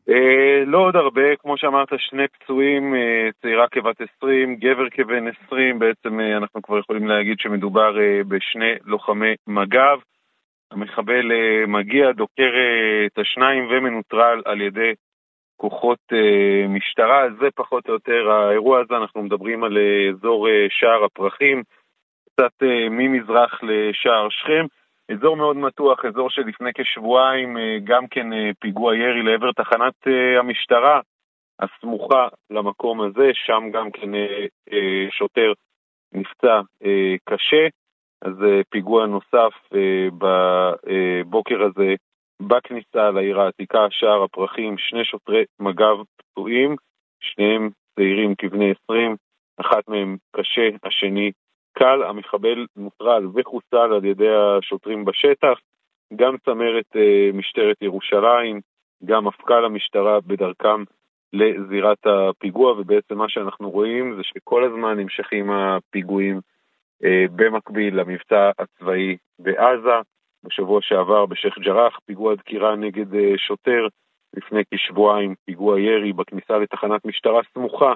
אה, לא עוד הרבה, כמו שאמרת, שני פצועים, אה, צעירה כבת 20, גבר כבן 20, בעצם אה, אנחנו כבר יכולים להגיד שמדובר בשני לוחמי מג"ב. המחבל מגיע, דוקר את השניים ומנוטרל על ידי כוחות משטרה. זה פחות או יותר האירוע הזה, אנחנו מדברים על אזור שער הפרחים, קצת ממזרח לשער שכם. אזור מאוד מתוח, אזור שלפני כשבועיים אה, גם כן אה, פיגוע ירי לעבר תחנת אה, המשטרה הסמוכה למקום הזה, שם גם כן שוטר נפצע קשה, אז פיגוע נוסף בבוקר הזה בכניסה לעיר העתיקה, שער הפרחים, שני שוטרי מג"ב פצועים, שניהם צעירים כבני 20, אחת מהם קשה, השני קל, המחבל נוטרל וחוסל על ידי השוטרים בשטח, גם צמרת אה, משטרת ירושלים, גם מפכ"ל המשטרה בדרכם לזירת הפיגוע, ובעצם מה שאנחנו רואים זה שכל הזמן נמשכים הפיגועים אה, במקביל למבצע הצבאי בעזה. בשבוע שעבר בשייח' ג'ראח, פיגוע דקירה נגד אה, שוטר, לפני כשבועיים פיגוע ירי בכניסה לתחנת משטרה סמוכה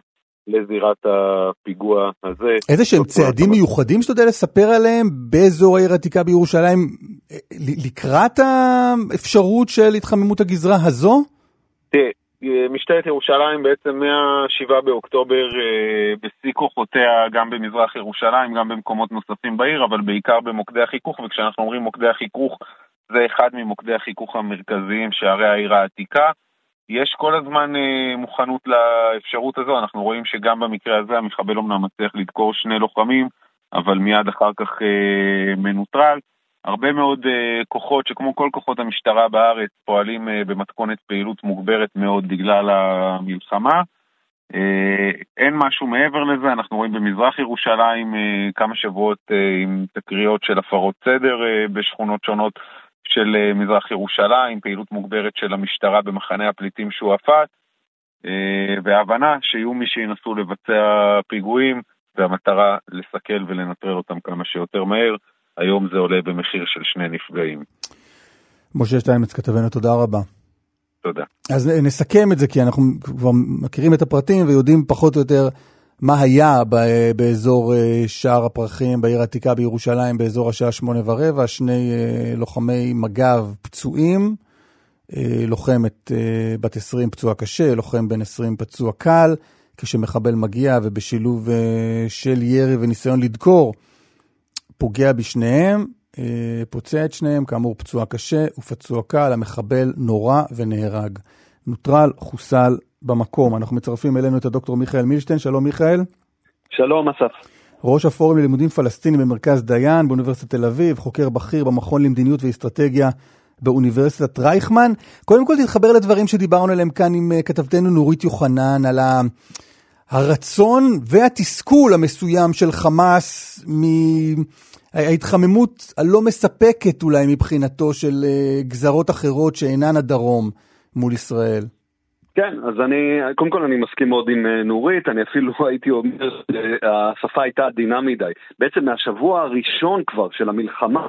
לזירת הפיגוע הזה. איזה שהם צעדים מיוחדים שאתה יודע לספר עליהם באזור העיר העתיקה בירושלים לקראת האפשרות של התחממות הגזרה הזו? תראה, משטרת ירושלים בעצם מה-7 באוקטובר אה, בשיא כוחותיה גם במזרח ירושלים, גם במקומות נוספים בעיר, אבל בעיקר במוקדי החיכוך, וכשאנחנו אומרים מוקדי החיכוך זה אחד ממוקדי החיכוך המרכזיים שערי העיר העתיקה. יש כל הזמן אה, מוכנות לאפשרות הזו, אנחנו רואים שגם במקרה הזה המחבל אומנם מצליח לדקור שני לוחמים, אבל מיד אחר כך אה, מנוטרל. הרבה מאוד אה, כוחות שכמו כל כוחות המשטרה בארץ פועלים אה, במתכונת פעילות מוגברת מאוד בגלל המלחמה. אה, אין משהו מעבר לזה, אנחנו רואים במזרח ירושלים אה, כמה שבועות אה, עם תקריות של הפרות סדר אה, בשכונות שונות של אה, מזרח ירושלים, פעילות מוגברת של המשטרה במחנה הפליטים שועפאט, אה, וההבנה שיהיו מי שינסו לבצע פיגועים, והמטרה לסכל ולנטרל אותם כמה שיותר מהר. היום זה עולה במחיר של שני נפגעים. משה שטיינמץ כתבנו, תודה רבה. תודה. אז נסכם את זה, כי אנחנו כבר מכירים את הפרטים ויודעים פחות או יותר מה היה באזור אה, שער הפרחים בעיר העתיקה בירושלים באזור השעה שמונה ורבע, שני אה, לוחמי מג"ב פצועים, אה, לוחמת בת 20 פצועה קשה, לוחם בן 20 פצוע קל, כשמחבל מגיע ובשילוב של ירי וניסיון לדקור, פוגע בשניהם, פוצע את שניהם, כאמור פצוע קשה ופצוע קל, המחבל נורה ונהרג. נוטרל, חוסל במקום. אנחנו מצרפים אלינו את הדוקטור מיכאל מילשטיין. שלום מיכאל. שלום אסף. ראש הפורום ללימודים פלסטינים במרכז דיין באוניברסיטת תל אביב, חוקר בכיר במכון למדיניות ואסטרטגיה באוניברסיטת רייכמן. קודם כל תתחבר לדברים שדיברנו עליהם כאן עם אה, כתבתנו נורית יוחנן, על הרצון והתסכול המסוים של חמאס מההתחממות הלא מספקת אולי מבחינתו של אה, גזרות אחרות שאינן הדרום מול ישראל. כן, אז אני, קודם כל אני מסכים מאוד עם אה, נורית, אני אפילו הייתי אומר, שהשפה הייתה עדינה מדי. בעצם מהשבוע הראשון כבר של המלחמה,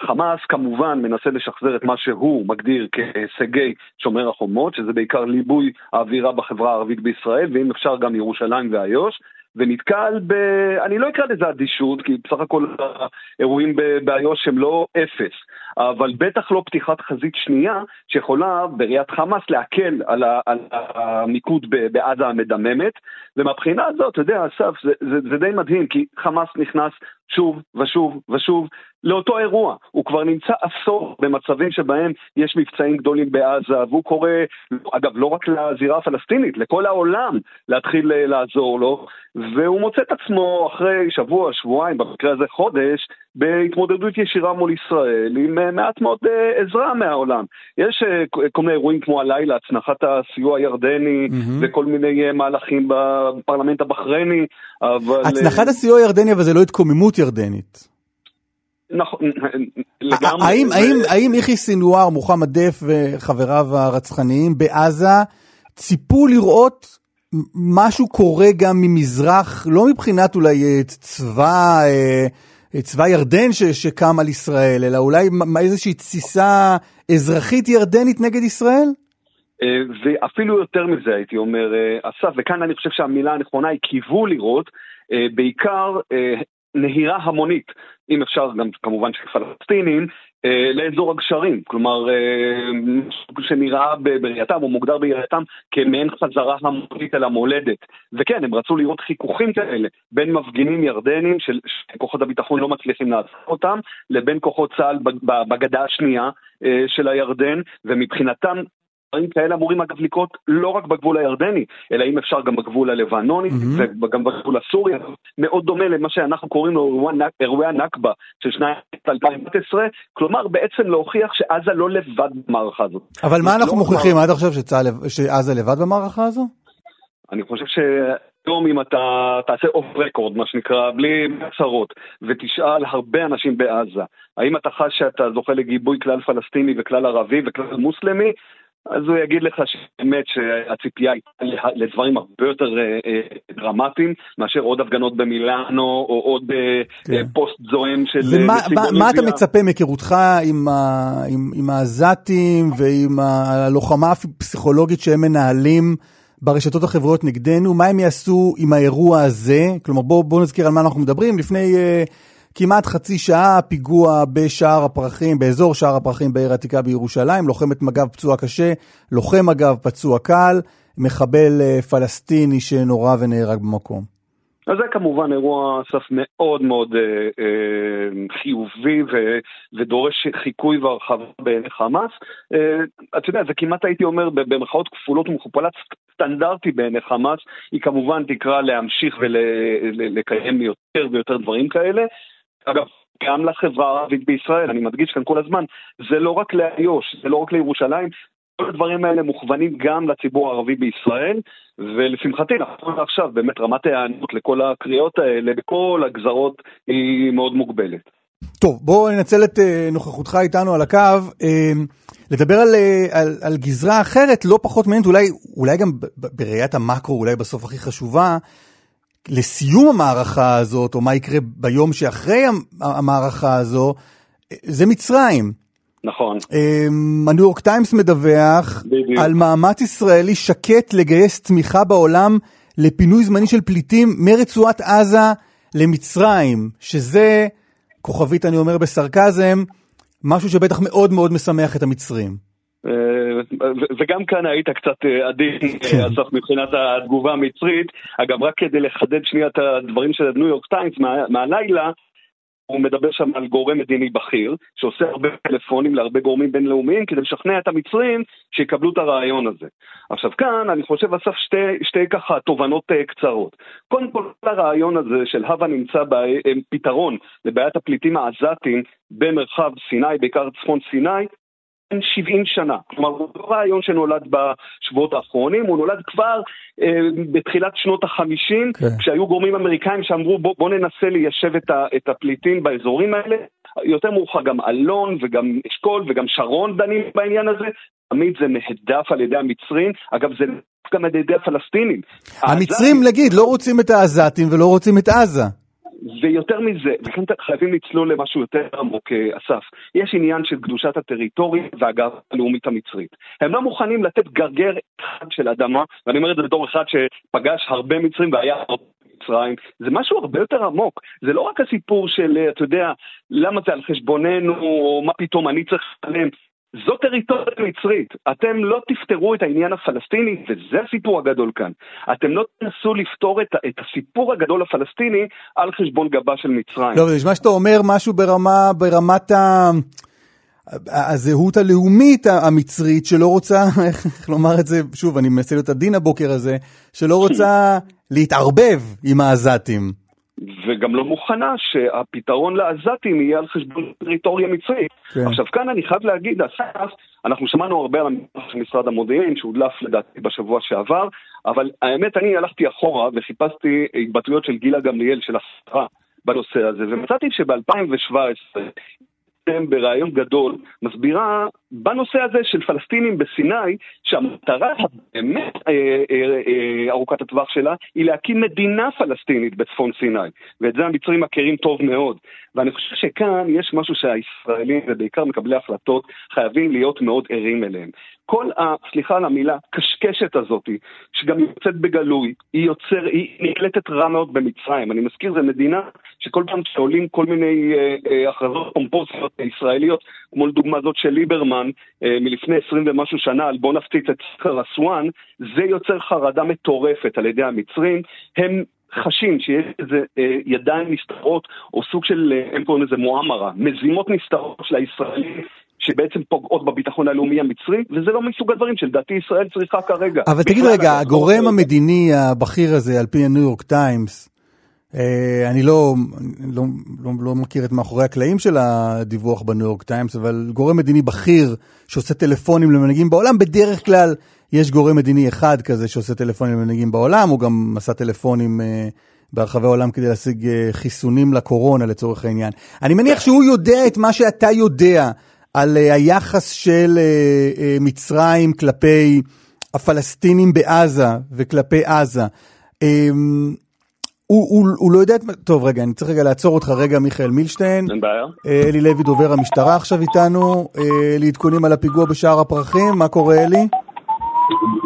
חמאס כמובן מנסה לשחזר את מה שהוא מגדיר כהישגי שומר החומות, שזה בעיקר ליבוי האווירה בחברה הערבית בישראל, ואם אפשר גם ירושלים ואיו"ש. ונתקל ב... אני לא אקרא לזה אדישות, כי בסך הכל האירועים באיו"ש הם לא אפס, אבל בטח לא פתיחת חזית שנייה שיכולה בראיית חמאס להקל על, ה... על המיקוד בעזה המדממת, ומבחינה הזאת, אתה יודע, אסף, זה, זה, זה די מדהים, כי חמאס נכנס שוב ושוב ושוב לאותו אירוע. הוא כבר נמצא עשור במצבים שבהם יש מבצעים גדולים בעזה, והוא קורא, אגב, לא רק לזירה הפלסטינית, לכל העולם להתחיל אה, לעזור לו, והוא מוצא את עצמו אחרי שבוע, שבועיים, במקרה הזה חודש, בהתמודדות ישירה מול ישראל, עם אה, מעט מאוד אה, עזרה מהעולם. יש כל מיני אירועים כמו הלילה, הצנחת הסיוע הירדני, mm-hmm. וכל מיני מהלכים בפרלמנט הבחרייני, אבל... הצנחת הסיוע הירדני, אבל זה לא התקוממות ירדנית. נכון, לגמרי. האם, האם, האם יחיא סינואר, מוחמד דף וחבריו הרצחניים בעזה ציפו לראות משהו קורה גם ממזרח, לא מבחינת אולי אה, צבא, אה, צבא ירדן ש, שקם על ישראל, אלא אולי איזושהי תסיסה אזרחית ירדנית נגד ישראל? אה, ואפילו יותר מזה הייתי אומר, אסף, וכאן אני חושב שהמילה הנכונה היא קיוו לראות, בעיקר נהירה המונית, אם אפשר גם כמובן של פלסטינים, אה, לאזור הגשרים, כלומר, אה, שנראה בראייתם או מוגדר בראייתם כמעין חזרה המונית אל המולדת. וכן, הם רצו לראות חיכוכים כאלה בין מפגינים ירדנים שכוחות הביטחון לא מצליחים לעשות אותם, לבין כוחות צה"ל בגדה השנייה אה, של הירדן, ומבחינתם דברים כאלה אמורים אגב לקרות לא רק בגבול הירדני, אלא אם אפשר גם בגבול הלבנוני mm-hmm. וגם בגבול הסורי, מאוד דומה למה שאנחנו קוראים לו אירועי הנכבה של שנת 2011, כלומר בעצם להוכיח שעזה לא לבד במערכה הזאת. אבל מה אנחנו לא מוכיחים עד עכשיו שעזה לבד במערכה הזו? אני חושב ש... היום אם אתה תעשה אוף רקורד, מה שנקרא, בלי הצהרות, ותשאל הרבה אנשים בעזה, האם אתה חש שאתה זוכה לגיבוי כלל פלסטיני וכלל ערבי וכלל מוסלמי, אז הוא יגיד לך שבאמת שהציפייה הייתה לדברים הרבה יותר אה, אה, דרמטיים מאשר עוד הפגנות במילאנו או עוד אה, כן. פוסט זועם של נשיא בוליביה. מה אתה מצפה מהיכרותך עם, עם, עם העזתים ועם הלוחמה הפסיכולוגית שהם מנהלים ברשתות החברויות נגדנו? מה הם יעשו עם האירוע הזה? כלומר בואו בוא נזכיר על מה אנחנו מדברים. לפני... כמעט חצי שעה פיגוע בשער הפרחים, באזור שער הפרחים בעיר העתיקה בירושלים, לוחמת מג"ב פצוע קשה, לוחם מג"ב פצוע קל, מחבל אה, פלסטיני שנורה ונהרג במקום. אז זה כמובן אירוע סף מאוד מאוד אה, אה, חיובי ו, ודורש חיקוי והרחבה בעיני חמאס. אה, אתה יודע, זה כמעט הייתי אומר במרכאות כפולות ומכופלת סטנדרטי בעיני חמאס, היא כמובן תקרא להמשיך ולקיים ול, יותר ויותר דברים כאלה. אגב, גם לחברה הערבית בישראל, אני מדגיש כאן כל הזמן, זה לא רק לאיו"ש, זה לא רק לירושלים, כל הדברים האלה מוכוונים גם לציבור הערבי בישראל, ולשמחתי, נכון עכשיו, באמת רמת ההיענות לכל הקריאות האלה בכל הגזרות היא מאוד מוגבלת. טוב, בואו ננצל את uh, נוכחותך איתנו על הקו, uh, לדבר על, uh, על, על גזרה אחרת, לא פחות מעניינת, אולי, אולי גם בראיית המקרו, אולי בסוף הכי חשובה, לסיום המערכה הזאת, או מה יקרה ביום שאחרי המערכה הזו, זה מצרים. נכון. הניו יורק טיימס מדווח בדיוק. על מאמץ ישראלי שקט לגייס תמיכה בעולם לפינוי זמני של פליטים מרצועת עזה למצרים, שזה, כוכבית אני אומר בסרקזם, משהו שבטח מאוד מאוד משמח את המצרים. אה, וגם כאן היית קצת אה, עדין, כן. אה, אסף, מבחינת התגובה המצרית. אגב, רק כדי לחדד שנייה את הדברים של הניו יורק טיימס מהלילה, הוא מדבר שם על גורם מדיני בכיר, שעושה הרבה טלפונים להרבה גורמים בינלאומיים כדי לשכנע את המצרים שיקבלו את הרעיון הזה. עכשיו כאן אני חושב אסף שתי, שתי ככה תובנות קצרות. קודם כל הרעיון הזה של הווה נמצא בפתרון לבעיית הפליטים העזתים במרחב סיני, בעיקר צפון סיני, 70 שנה. כלומר, הוא לא רעיון שנולד בשבועות האחרונים, הוא נולד כבר אה, בתחילת שנות ה-50, כן. כשהיו גורמים אמריקאים שאמרו בוא, בוא ננסה ליישב את, ה, את הפליטים באזורים האלה. יותר מאוחר גם אלון וגם אשכול וגם שרון דנים בעניין הזה. תמיד זה נהדף על ידי המצרים, אגב זה גם על ידי הפלסטינים. המצרים, נגיד, לא רוצים את העזתים ולא רוצים את עזה. ויותר מזה, וכאן חייבים לצלול למשהו יותר עמוק, אה, אסף, יש עניין של קדושת הטריטוריה והגאווה הלאומית המצרית. הם לא מוכנים לתת גרגר אחד של אדמה, ואני אומר את זה בתור אחד שפגש הרבה מצרים והיה מצרים, זה משהו הרבה יותר עמוק. זה לא רק הסיפור של, אה, אתה יודע, למה זה על חשבוננו, או מה פתאום אני צריך לשלם. זו טריטוריה מצרית. אתם לא תפתרו את העניין הפלסטיני, וזה הסיפור הגדול כאן. אתם לא תנסו לפתור את, את הסיפור הגדול הפלסטיני על חשבון גבה של מצרים. לא, זה נשמע שאתה אומר משהו ברמה, ברמת ה... הזהות הלאומית המצרית שלא רוצה, איך לומר את זה, שוב, אני מנסה להיות עדין הבוקר הזה, שלא רוצה להתערבב עם העזתים. וגם לא מוכנה שהפתרון לעזתים יהיה על חשבון טריטוריה מצרית. כן. עכשיו כאן אני חייב להגיד, אסף, אנחנו שמענו הרבה על המסמך של משרד המודיעין, שהודלף לדעתי בשבוע שעבר, אבל האמת אני הלכתי אחורה וחיפשתי התבטאויות של גילה גמליאל, של השרה, בנושא הזה, ומצאתי שב-2017 בריאיון גדול, מסבירה בנושא הזה של פלסטינים בסיני, שהמטרה הבאמת אה, אה, אה, ארוכת הטווח שלה היא להקים מדינה פלסטינית בצפון סיני, ואת זה המצרים מכירים טוב מאוד. ואני חושב שכאן יש משהו שהישראלים, ובעיקר מקבלי החלטות, חייבים להיות מאוד ערים אליהם. כל ה... סליחה על המילה, קשקשת הזאת, שגם יוצאת בגלוי, היא יוצר, היא נקלטת רע מאוד במצרים. אני מזכיר, זו מדינה שכל פעם שעולים כל מיני אה, אה, הכרזות פומפוזיות ישראליות, כמו לדוגמה זאת של ליברמן אה, מלפני עשרים ומשהו שנה, על בוא נפציץ את סקר אסואן, זה יוצר חרדה מטורפת על ידי המצרים. הם חשים שיש איזה אה, ידיים נסתרות, או סוג של, אה, הם קוראים לזה مؤامرة, מזימות נסתרות של הישראלים שבעצם פוגעות בביטחון הלאומי המצרי, וזה לא מסוג הדברים שלדעתי ישראל צריכה כרגע. אבל תגיד רגע, הגורם המדיני הבכיר הזה, על פי הניו יורק טיימס, אני לא, לא, לא, לא מכיר את מאחורי הקלעים של הדיווח בניו יורק טיימס, אבל גורם מדיני בכיר שעושה טלפונים למנהיגים בעולם, בדרך כלל יש גורם מדיני אחד כזה שעושה טלפונים למנהיגים בעולם, הוא גם עשה טלפונים אה, ברחבי העולם כדי להשיג אה, חיסונים לקורונה לצורך העניין. אני מניח שהוא יודע את מה שאתה יודע על אה, היחס של אה, אה, מצרים כלפי הפלסטינים בעזה וכלפי עזה. אה, הוא, הוא, הוא לא יודע את... טוב, רגע, אני צריך רגע לעצור אותך רגע, מיכאל מילשטיין. אין בעיה. אה, אלי לוי, דובר המשטרה עכשיו איתנו, אה, לעדכונים על הפיגוע בשער הפרחים. מה קורה, אלי?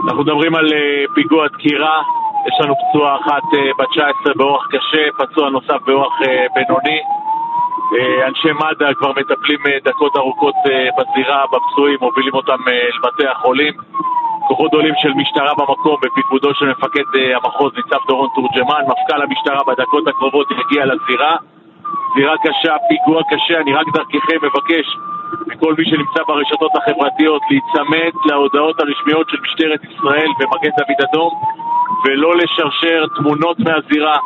אנחנו מדברים על אה, פיגוע דקירה, יש לנו פצועה אחת בת 19 באורח קשה, פצוע נוסף באורח בינוני. אנשי מד"א כבר מטפלים דקות ארוכות בזירה, בפצועים, מובילים אותם לבתי החולים. כוחות גדולים של משטרה במקום בפיקודו של מפקד המחוז ניצב דורון תורג'מן, מפכ"ל המשטרה בדקות הקרובות יגיע לזירה. זירה קשה, פיגוע קשה, אני רק דרככם מבקש מכל מי שנמצא ברשתות החברתיות להיצמד להודעות הרשמיות של משטרת ישראל ומגן דוד אדום ולא לשרשר תמונות מהזירה.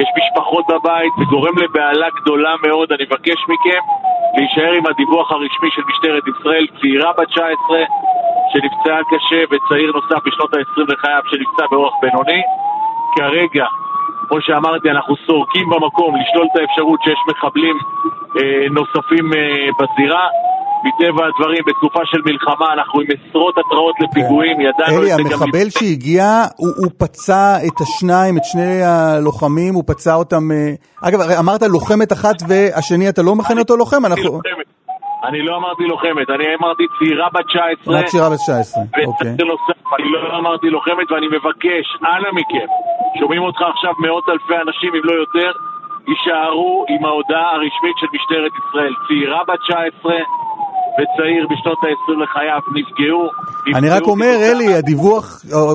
יש משפחות בבית, זה גורם לבהלה גדולה מאוד. אני מבקש מכם להישאר עם הדיווח הרשמי של משטרת ישראל, צעירה בת 19 שנפצעה קשה וצעיר נוסף בשנות ה-20 לחייו שנפצע באורח בינוני. כרגע כמו שאמרתי, אנחנו סורקים במקום לשלול את האפשרות שיש מחבלים אה, נוספים אה, בזירה. מטבע הדברים, בתקופה של מלחמה, אנחנו עם עשרות התראות לפיגועים, כן. ידענו אלי, את זה גם... המחבל שהגיע, הוא, הוא פצע את השניים, את שני הלוחמים, הוא פצע אותם... אה, אגב, אמרת לוחמת אחת והשני, אתה לא מכנה אותו לוחם? אנחנו... לוחמת. אני לא אמרתי לוחמת, אני אמרתי צעירה בת 19. רק צעירה בת 19, אוקיי. נוסף, אני לא אמרתי לוחמת ואני מבקש, אנא מכם, שומעים אותך עכשיו מאות אלפי אנשים, אם לא יותר, יישארו עם ההודעה הרשמית של משטרת ישראל. צעירה בת 19 וצעיר בשנות ה-20 לחייו נפגעו. אני רק אומר, אלי, הדיווח,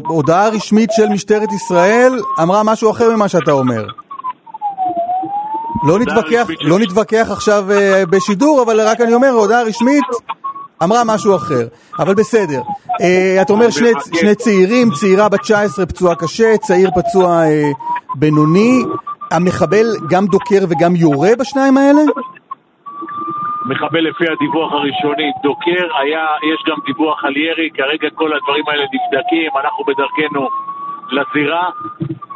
הודעה רשמית של משטרת ישראל אמרה משהו אחר ממה שאתה אומר. לא נתווכח, לא נתווכח עכשיו uh, בשידור, אבל רק אני אומר, הודעה רשמית אמרה משהו אחר. אבל בסדר. Uh, אתה אומר שני, שני צעירים, צעירה בת 19 פצועה קשה, צעיר פצוע uh, בינוני. המחבל גם דוקר וגם יורה בשניים האלה? מחבל לפי הדיווח הראשוני דוקר, היה, יש גם דיווח על ירי, כרגע כל הדברים האלה נבדקים, אנחנו בדרכנו לזירה,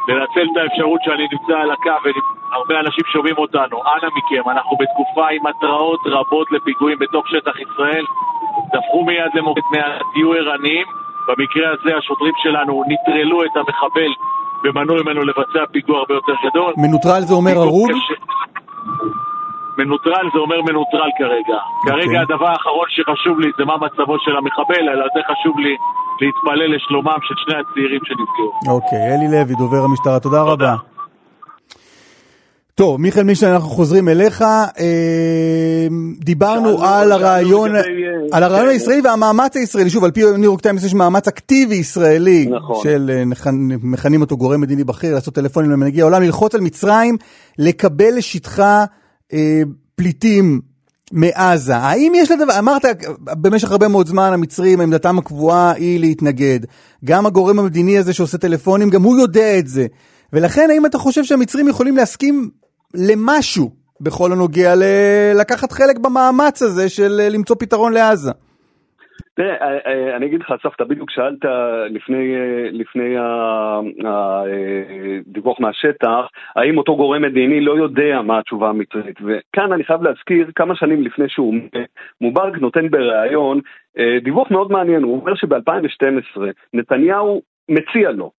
לנצל את האפשרות שאני נמצא על הקו והרבה אנשים שומעים אותנו, אנא מכם, אנחנו בתקופה עם התראות רבות לפיגועים בתוך שטח ישראל, דפקו מיד למוקד 100, תהיו ערניים, במקרה הזה השוטרים שלנו נטרלו את המחבל ומנעו ממנו לבצע פיגוע הרבה יותר גדול. מנוטרל זה אומר הרוג? מנוטרל זה אומר מנוטרל כרגע. Okay. כרגע אוקיי. הדבר האחרון שחשוב לי זה מה מצבו של המחבל, אלא יותר חשוב לי להתפלל לשלומם של שני הצעירים שנפגעו. אוקיי, okay, אלי לוי, דובר המשטרה, תודה, תודה. רבה. טוב, מיכאל מישנה, אנחנו חוזרים אליך. דיברנו על הרעיון, על הרעיון הישראלי והמאמץ הישראלי. שוב, על פי ניו יורק טיימס יש מאמץ אקטיבי ישראלי, נכון. של מכנים אותו גורם מדיני בכיר, לעשות טלפונים למנהיגי העולם, ללחוץ על מצרים, לקבל לשטחה פליטים מעזה. האם יש לדבר, אמרת במשך הרבה מאוד זמן המצרים, עמדתם הקבועה היא להתנגד. גם הגורם המדיני הזה שעושה טלפונים, גם הוא יודע את זה. ולכן האם אתה חושב שהמצרים יכולים להסכים למשהו בכל הנוגע ל- לקחת חלק במאמץ הזה של למצוא פתרון לעזה? תראה, אני אגיד לך, אסף, אתה בדיוק שאלת לפני, לפני הדיווח מהשטח, האם אותו גורם מדיני לא יודע מה התשובה המצרית. וכאן אני חייב להזכיר, כמה שנים לפני שהוא מובארק נותן בריאיון דיווח מאוד מעניין, הוא אומר שב-2012 נתניהו מציע לו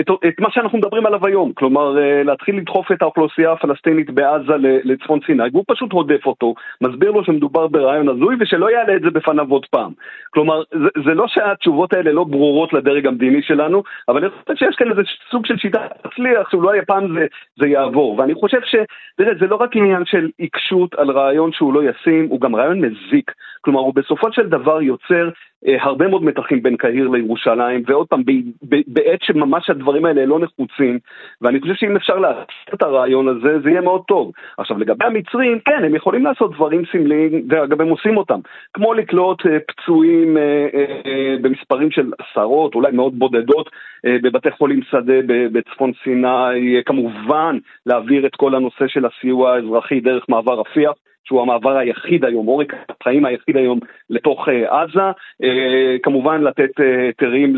את, את מה שאנחנו מדברים עליו היום, כלומר להתחיל לדחוף את האוכלוסייה הפלסטינית בעזה לצפון סיני, והוא פשוט הודף אותו, מסביר לו שמדובר ברעיון הזוי ושלא יעלה את זה בפניו עוד פעם. כלומר, זה, זה לא שהתשובות האלה לא ברורות לדרג המדיני שלנו, אבל אני חושב שיש כאן איזה סוג של שיטה תצליח, שאולי הפעם זה, זה יעבור. ואני חושב ש... תראה, זה לא רק עניין של עיקשות על רעיון שהוא לא ישים, הוא גם רעיון מזיק. כלומר, הוא בסופו של דבר יוצר אה, הרבה מאוד מתחים בין קהיר לירושלים, ועוד פעם, בעת שממש הדברים האלה לא נחוצים, ואני חושב שאם אפשר להציע את הרעיון הזה, זה יהיה מאוד טוב. עכשיו, לגבי המצרים, כן, הם יכולים לעשות דברים סמליים, ואגב, הם עושים אותם, כמו לקלוט אה, פצועים אה, אה, במספרים של עשרות, אולי מאות בודדות, אה, בבתי חולים שדה בצפון סיני, כמובן להעביר את כל הנושא של הסיוע האזרחי דרך מעבר רפיח. שהוא המעבר היחיד היום, עורק החיים היחיד היום לתוך עזה, כמובן לתת היתרים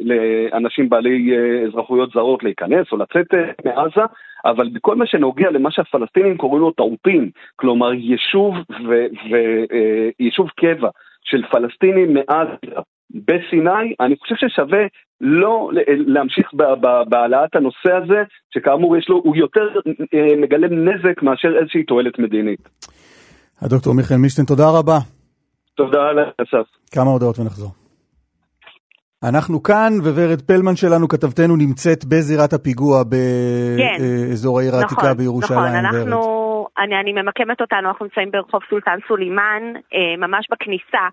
לאנשים בעלי אזרחויות זרות להיכנס או לצאת מעזה, אבל בכל מה שנוגע למה שהפלסטינים קוראים לו טעותים, כלומר יישוב ויישוב קבע של פלסטינים מעזה בסיני, אני חושב ששווה לא להמשיך בהעלאת הנושא הזה, שכאמור יש לו, הוא יותר מגלם נזק מאשר איזושהי תועלת מדינית. הדוקטור מיכאל מישטיין, תודה רבה. תודה על אסף. כמה הודעות ונחזור. אנחנו כאן, וורד פלמן שלנו, כתבתנו, נמצאת בזירת הפיגוע באזור כן. העיר העתיקה נכון, בירושלים. נכון, אנחנו, אני, אני ממקמת אותנו, אנחנו נמצאים ברחוב סולטן סולימאן, ממש בכניסה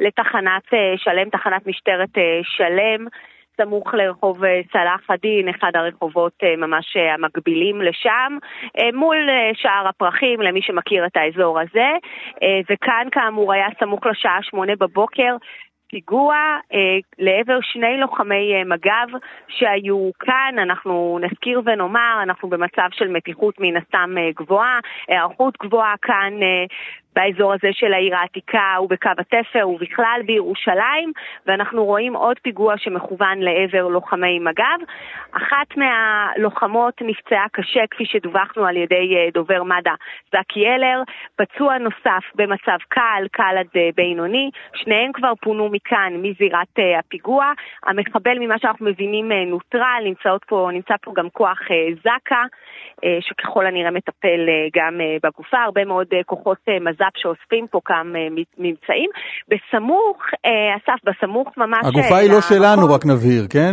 לתחנת שלם, תחנת משטרת שלם. סמוך לרחוב צלאח א-דין, אחד הרחובות ממש המקבילים לשם, מול שער הפרחים, למי שמכיר את האזור הזה, וכאן כאמור היה סמוך לשעה שמונה בבוקר. פיגוע אה, לעבר שני לוחמי אה, מג"ב שהיו כאן, אנחנו נזכיר ונאמר, אנחנו במצב של מתיחות מן הסתם אה, גבוהה, היערכות גבוהה כאן אה, באזור הזה של העיר העתיקה ובקו התפר ובכלל בירושלים, ואנחנו רואים עוד פיגוע שמכוון לעבר לוחמי מג"ב. אחת מהלוחמות נפצעה קשה, כפי שדווחנו על ידי אה, דובר מד"א, זקי אלר, פצוע נוסף במצב קל, קל עד אה, בינוני, שניהם כבר פונו מכאן, מזירת אה, הפיגוע. המחבל, ממה שאנחנו מבינים, נוטרל, פה, נמצא פה גם כוח זק"א. שככל הנראה מטפל גם בגופה, הרבה מאוד כוחות מז"פ שאוספים פה כמה ממצאים. בסמוך, אסף, בסמוך ממש... הגופה היא לא שלנו, רק נבהיר, כן?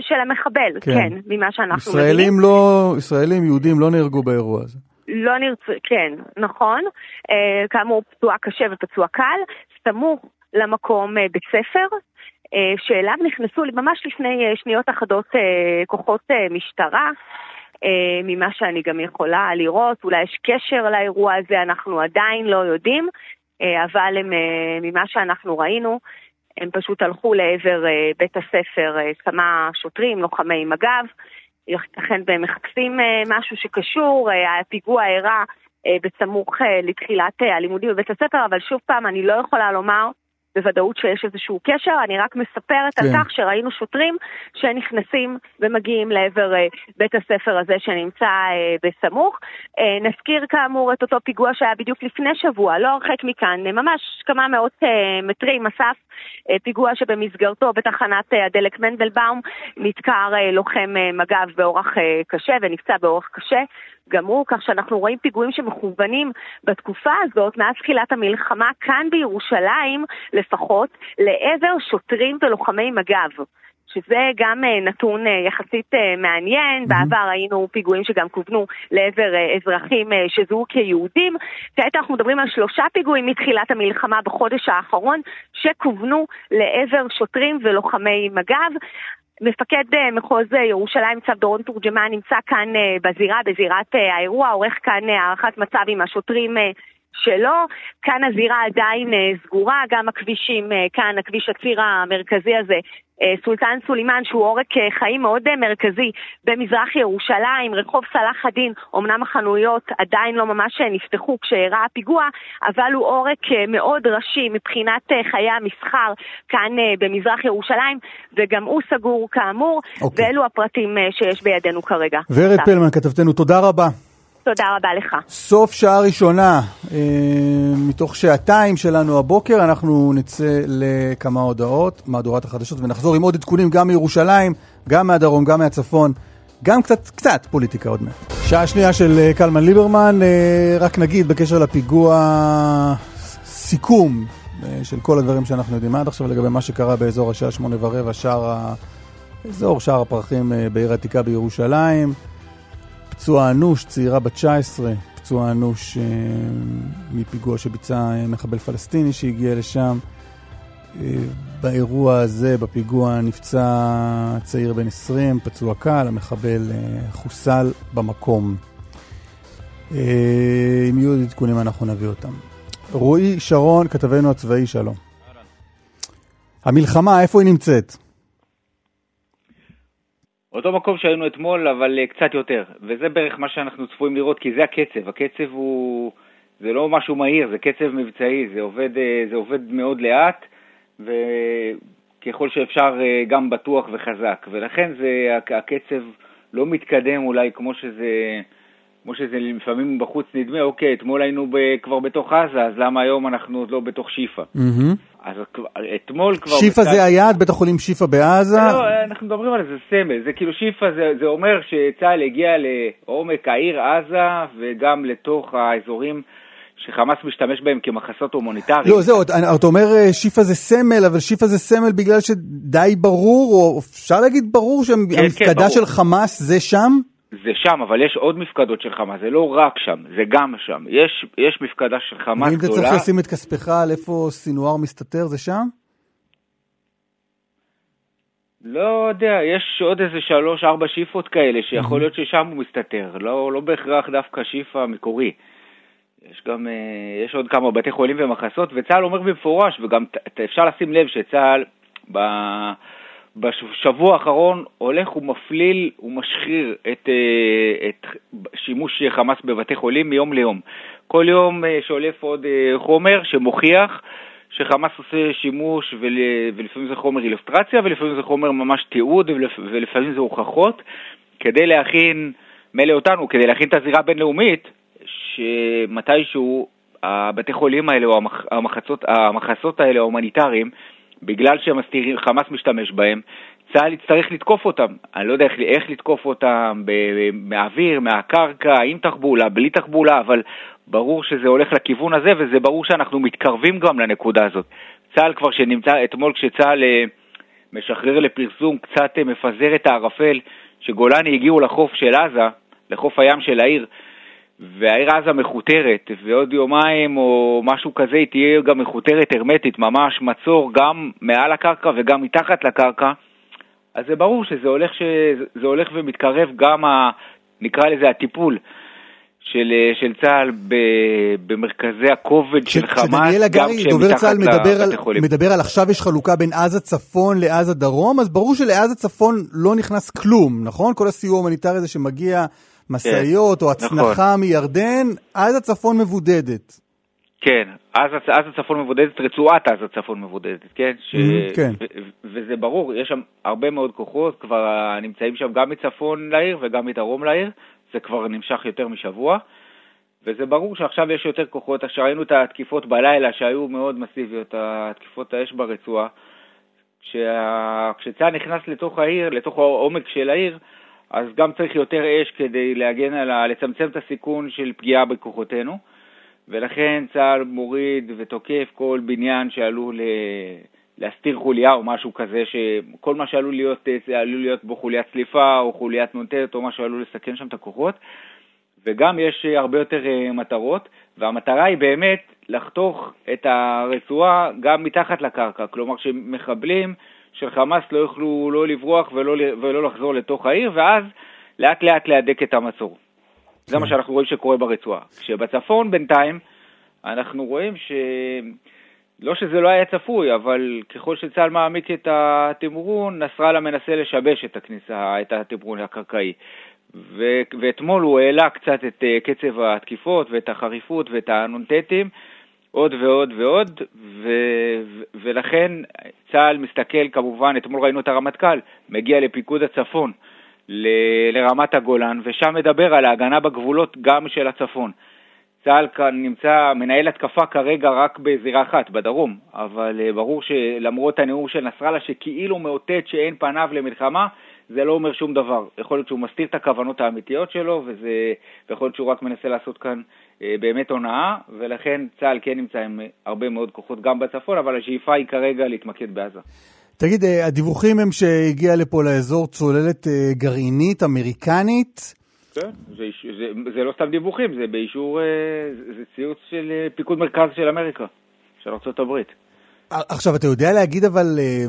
של המחבל, כן, כן ממה שאנחנו ישראלים מבינים. לא, ישראלים, יהודים לא נהרגו באירוע הזה. לא נרצה, כן, נכון. אה, כאמור, פצועה קשה ופצוע קל. סמוך למקום אה, בית ספר, אה, שאליו נכנסו ממש לפני אה, שניות אחדות אה, כוחות אה, משטרה. אה, ממה שאני גם יכולה לראות, אולי יש קשר לאירוע הזה, אנחנו עדיין לא יודעים, אה, אבל הם, אה, ממה שאנחנו ראינו, הם פשוט הלכו לעבר בית הספר כמה שוטרים, לוחמי מג"ב, ייתכן והם מחפשים משהו שקשור, הפיגוע אירע בסמוך לתחילת הלימודים בבית הספר, אבל שוב פעם, אני לא יכולה לומר בוודאות שיש איזשהו קשר, אני רק מספרת כן. על כך שראינו שוטרים שנכנסים ומגיעים לעבר uh, בית הספר הזה שנמצא uh, בסמוך. Uh, נזכיר כאמור את אותו פיגוע שהיה בדיוק לפני שבוע, לא הרחק מכאן, ממש כמה מאות מטרים, אסף, פיגוע שבמסגרתו בתחנת uh, הדלק מנדלבאום נדקר uh, לוחם מג"ב באורח קשה ונפצע באורח קשה. גם הוא, כך שאנחנו רואים פיגועים שמכוונים בתקופה הזאת, מאז תחילת המלחמה, כאן בירושלים לפחות, לעבר שוטרים ולוחמי מג"ב. שזה גם אה, נתון אה, יחסית אה, מעניין. Mm-hmm. בעבר היינו פיגועים שגם כוונו לעבר אזרחים שזוהו כיהודים. כעת אנחנו מדברים על שלושה פיגועים מתחילת המלחמה בחודש האחרון, שכוונו לעבר שוטרים ולוחמי מג"ב. מפקד מחוז ירושלים, צו דורון תורג'מן, נמצא כאן בזירה, בזירת האירוע, עורך כאן הערכת מצב עם השוטרים שלו. כאן הזירה עדיין סגורה, גם הכבישים, כאן הכביש הציר המרכזי הזה סולטן סולימאן, שהוא עורק אה, חיים מאוד אה, מרכזי במזרח ירושלים, רחוב סלאח א-דין, אמנם החנויות עדיין לא ממש נפתחו כשאירע הפיגוע, אבל הוא עורק מאוד ראשי מבחינת חיי המסחר כאן במזרח ירושלים, וגם הוא סגור כאמור, okay. אוקיי. ואלו הפרטים שיש בידינו כרגע. ורד פלמן, כתבתנו, תודה רבה. תודה רבה לך. סוף שעה ראשונה, אה, מתוך שעתיים שלנו הבוקר, אנחנו נצא לכמה הודעות, מהדורת החדשות, ונחזור עם עוד עדכונים גם מירושלים, גם מהדרום, גם מהצפון, גם קצת, קצת פוליטיקה עוד מעט. שעה שנייה של אה, קלמן ליברמן, אה, רק נגיד בקשר לפיגוע סיכום של כל הדברים שאנחנו יודעים עד עכשיו לגבי מה שקרה באזור השעה שמונה ורבע, שער האזור, שער הפרחים בעיר העתיקה בירושלים. פצוע אנוש, צעירה בת 19, פצוע אנוש אה, מפיגוע שביצע אה, מחבל פלסטיני שהגיע לשם. אה, באירוע הזה, בפיגוע, נפצע צעיר בן 20, פצוע קל, המחבל אה, חוסל במקום. אה, אם יהיו עדכונים אנחנו נביא אותם. רועי שרון, כתבנו הצבאי, שלום. המלחמה, איפה היא נמצאת? אותו מקום שהיינו אתמול, אבל אה, קצת יותר. וזה בערך מה שאנחנו צפויים לראות, כי זה הקצב. הקצב הוא... זה לא משהו מהיר, זה קצב מבצעי, זה עובד, אה, זה עובד מאוד לאט, וככל שאפשר אה, גם בטוח וחזק. ולכן זה, הקצב לא מתקדם אולי כמו שזה, כמו שזה לפעמים בחוץ נדמה, אוקיי, אתמול היינו כבר בתוך עזה, אז למה היום אנחנו עוד לא בתוך שיפא? Mm-hmm. אז אתמול כבר... שיפא בצד... זה היעד? בית החולים שיפא בעזה? לא, אנחנו מדברים על זה סמל. זה כאילו שיפא זה, זה אומר שצה"ל הגיע לעומק העיר עזה וגם לתוך האזורים שחמאס משתמש בהם כמחסות הומניטריים. לא, זהו, אתה אומר אה, שיפא זה סמל, אבל שיפא זה סמל בגלל שדי ברור, או אפשר להגיד ברור שהמפקדה כן, כן, של חמאס זה שם? זה שם, אבל יש עוד מפקדות של חמאס, זה לא רק שם, זה גם שם. יש, יש מפקדה של חמאס גדולה. ואם אתה צריך לשים את כספך על איפה סינואר מסתתר, זה שם? לא יודע, יש עוד איזה שלוש-ארבע שאיפות כאלה, שיכול להיות ששם הוא מסתתר, לא, לא בהכרח דווקא שאיפה המקורי. יש גם, אה, יש עוד כמה בתי חולים ומחסות, וצה"ל אומר במפורש, וגם אפשר לשים לב שצה"ל, ב... בשבוע האחרון הולך ומפליל ומשחיר את, אה, את שימוש חמאס בבתי חולים מיום ליום. כל יום אה, שולף עוד אה, חומר שמוכיח שחמאס עושה שימוש, ול, ולפעמים זה חומר אילוסטרציה, ולפעמים זה חומר ממש תיעוד, ולפעמים זה הוכחות, כדי להכין, מילא אותנו, כדי להכין את הזירה הבינלאומית, שמתישהו הבתי חולים האלה, או המח, המחצות, המחסות האלה ההומניטריים, בגלל שחמאס משתמש בהם, צה"ל יצטרך לתקוף אותם. אני לא יודע איך, איך לתקוף אותם, מהאוויר, מהקרקע, עם תחבולה, בלי תחבולה, אבל ברור שזה הולך לכיוון הזה, וזה ברור שאנחנו מתקרבים גם לנקודה הזאת. צה"ל כבר שנמצא, אתמול כשצה"ל אה, משחרר לפרסום, קצת אה, מפזר את הערפל, שגולני הגיעו לחוף של עזה, לחוף הים של העיר, והעיר עזה מכותרת, ועוד יומיים או משהו כזה היא תהיה גם מכותרת הרמטית, ממש מצור גם מעל הקרקע וגם מתחת לקרקע, אז זה ברור שזה הולך, שזה הולך ומתקרב גם, ה, נקרא לזה הטיפול. של, של צה"ל במרכזי הכובד של חמאס, כשדניאל הגרי, דובר צה"ל, מדבר על, מדבר על עכשיו יש חלוקה בין עזה צפון לעזה דרום, אז ברור שלעזה צפון לא נכנס כלום, נכון? כל הסיוע ההומניטרי הזה שמגיע משאיות כן, או הצנחה נכון. מירדן, עזה צפון מבודדת. כן, עזה, עזה צפון מבודדת, רצועת עזה צפון מבודדת, כן? ש... Mm, כן. ו- וזה ברור, יש שם הרבה מאוד כוחות, כבר נמצאים שם גם מצפון לעיר וגם מדרום לעיר, זה כבר נמשך יותר משבוע, וזה ברור שעכשיו יש יותר כוחות, עכשיו ראינו את התקיפות בלילה שהיו מאוד מסיביות, התקיפות האש ברצועה, כשה... כשצה"ל נכנס לתוך העיר, לתוך העומק של העיר, אז גם צריך יותר אש כדי להגן על ה... לצמצם את הסיכון של פגיעה בכוחותינו, ולכן צה"ל מוריד ותוקף כל בניין שעלול להסתיר חוליה או משהו כזה, שכל מה שעלול להיות, זה עלול להיות בו חוליית צליפה או חוליית נ"ט או מה שעלול לסכן שם את הכוחות, וגם יש הרבה יותר אה, מטרות, והמטרה היא באמת לחתוך את הרצועה גם מתחת לקרקע, כלומר שמחבלים של חמאס לא יוכלו לא לברוח ולא, ולא לחזור לתוך העיר, ואז לאט לאט להדק את המצור. זה מה כן. שאנחנו רואים שקורה ברצועה. כשבצפון בינתיים אנחנו רואים ש... לא שזה לא היה צפוי, אבל ככל שצה"ל מעמיק את התמרון, נסראללה מנסה לשבש את הכניסה, את התמרון הקרקעי. ו- ואתמול הוא העלה קצת את uh, קצב התקיפות ואת החריפות ואת הנ"טים, עוד ועוד ועוד, ו- ו- ולכן צה"ל מסתכל כמובן, אתמול ראינו את הרמטכ"ל, מגיע לפיקוד הצפון, ל- לרמת הגולן, ושם מדבר על ההגנה בגבולות גם של הצפון. צה"ל כאן נמצא, מנהל התקפה כרגע רק בזירה אחת, בדרום, אבל uh, ברור שלמרות הנאום של נסראללה שכאילו מאותת שאין פניו למלחמה, זה לא אומר שום דבר. יכול להיות שהוא מסתיר את הכוונות האמיתיות שלו, וזה, ויכול להיות שהוא רק מנסה לעשות כאן באמת הונאה, ולכן צה"ל כן נמצא עם הרבה מאוד כוחות גם בצפון, אבל השאיפה היא כרגע להתמקד בעזה. תגיד, uh, הדיווחים הם שהגיעה לפה לאזור צוללת uh, גרעינית אמריקנית. כן, זה, זה, זה לא סתם דיווחים, זה באישור, אה, זה ציוץ של אה, פיקוד מרכז של אמריקה, של ארה"ב. עכשיו, אתה יודע להגיד אבל, אה,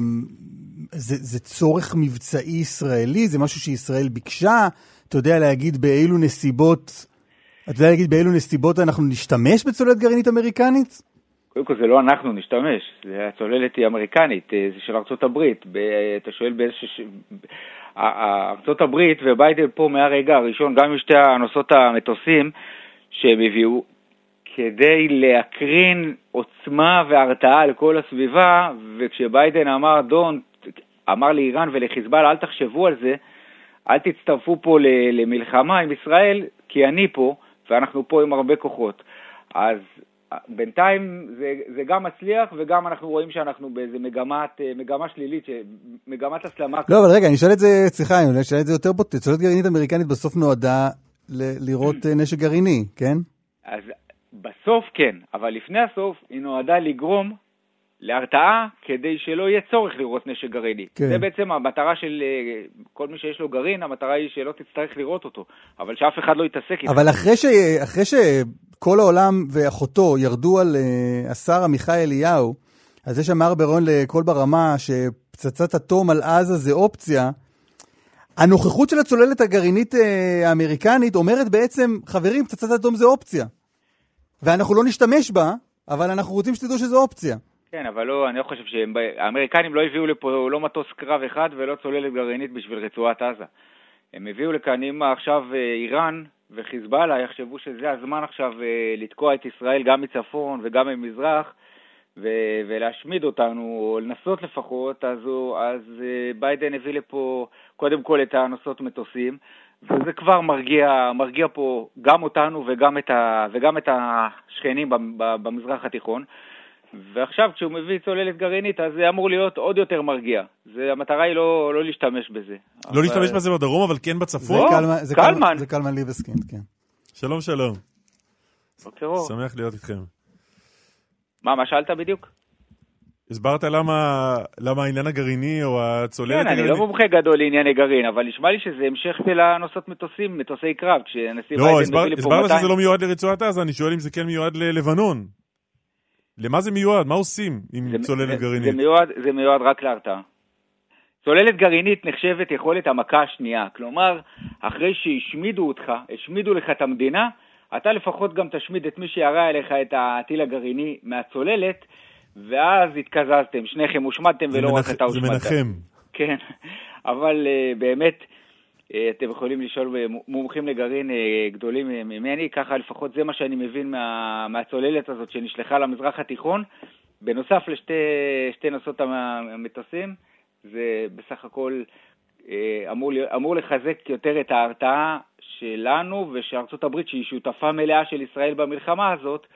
זה, זה צורך מבצעי ישראלי? זה משהו שישראל ביקשה? אתה יודע להגיד באילו נסיבות, אתה יודע להגיד באילו נסיבות אנחנו נשתמש בצוללת גרעינית אמריקנית? קודם כל זה לא אנחנו נשתמש, זה הצוללת היא אמריקנית, זה של ארצות הברית. אתה שואל באיזה... ארצות הברית וביידן פה מהרגע הראשון, גם עם שתי הנושאות המטוסים שהם הביאו, כדי להקרין עוצמה והרתעה על כל הסביבה, וכשביידן אמר דון, אמר לאיראן ולחיזבאללה, אל תחשבו על זה, אל תצטרפו פה למלחמה עם ישראל, כי אני פה, ואנחנו פה עם הרבה כוחות. אז בינתיים זה, זה גם מצליח וגם אנחנו רואים שאנחנו באיזה מגמת, אה, מגמה שלילית, מגמת הסלמה. לא, אבל רגע, אני אשאל את זה, סליחה, אני אשאל את זה יותר בוטה. צוללת גרעינית אמריקנית בסוף נועדה ל- לראות אה, נשק גרעיני, כן? אז בסוף כן, אבל לפני הסוף היא נועדה לגרום להרתעה כדי שלא יהיה צורך לראות נשק גרעיני. כן. זה בעצם המטרה של אה, כל מי שיש לו גרעין, המטרה היא שלא תצטרך לראות אותו, אבל שאף אחד לא יתעסק איתו. אבל אחרי, ש... אחרי שכל העולם ואחותו ירדו על uh, השר עמיחי אליהו, אז זה שאמר ברון לקול ברמה שפצצת אטום על עזה זה אופציה, הנוכחות של הצוללת הגרעינית uh, האמריקנית אומרת בעצם, חברים, פצצת אטום זה אופציה. ואנחנו לא נשתמש בה, אבל אנחנו רוצים שתדעו שזו אופציה. כן, אבל לא, אני לא חושב שהם... האמריקנים לא הביאו לפה לא מטוס קרב אחד ולא צוללת גרעינית בשביל רצועת עזה. הם הביאו לכאן, אם עכשיו אה, איראן וחיזבאללה יחשבו שזה הזמן עכשיו אה, לתקוע את ישראל גם מצפון וגם ממזרח ו- ולהשמיד אותנו, או לנסות לפחות, אז, הוא, אז אה, ביידן הביא לפה קודם כל את הנושאות מטוסים, וזה כבר מרגיע, מרגיע פה גם אותנו וגם את, ה- וגם את השכנים במזרח התיכון. ועכשיו כשהוא מביא צוללת גרעינית, אז זה אמור להיות עוד יותר מרגיע. זה, המטרה היא לא, לא להשתמש בזה. לא אבל... להשתמש בזה בדרום, אבל כן בצפון? זה קלמן. זה קלמן, זה קלמן ליבסקינד, כן. שלום, שלום. בוקר אור. שמח להיות איתכם. מה, מה שאלת בדיוק? הסברת למה, למה העניין הגרעיני או הצוללת הגרעינית? כן, אני לא מומחה גדול לענייני גרעין, אבל נשמע לי שזה המשך של הנושאות מטוסים, מטוסי קרב, כשהנשיא לא, ביידן מביא לפה 200... לא, הסברת שזה לא מיועד לרצועת עזה, אני שואל אם זה כן מיועד ללבנון. למה זה מיועד? מה עושים עם זה, צוללת זה, גרעינית? זה מיועד, זה מיועד רק להרתעה. צוללת גרעינית נחשבת יכולת המכה השנייה. כלומר, אחרי שהשמידו אותך, השמידו לך את המדינה, אתה לפחות גם תשמיד את מי שירה אליך את הטיל הגרעיני מהצוללת, ואז התקזזתם, שניכם הושמדתם ולא מנח... רק אתה הושמדת. זה מנחם. כן, אבל uh, באמת, אתם יכולים לשאול מומחים לגרעין uh, גדולים ממני, ככה לפחות זה מה שאני מבין מה, מהצוללת הזאת שנשלחה למזרח התיכון. בנוסף לשתי נושאות המטוסים, זה בסך הכל אמור, אמור לחזק יותר את ההרתעה שלנו ושארצות הברית, שהיא שותפה מלאה של ישראל במלחמה הזאת,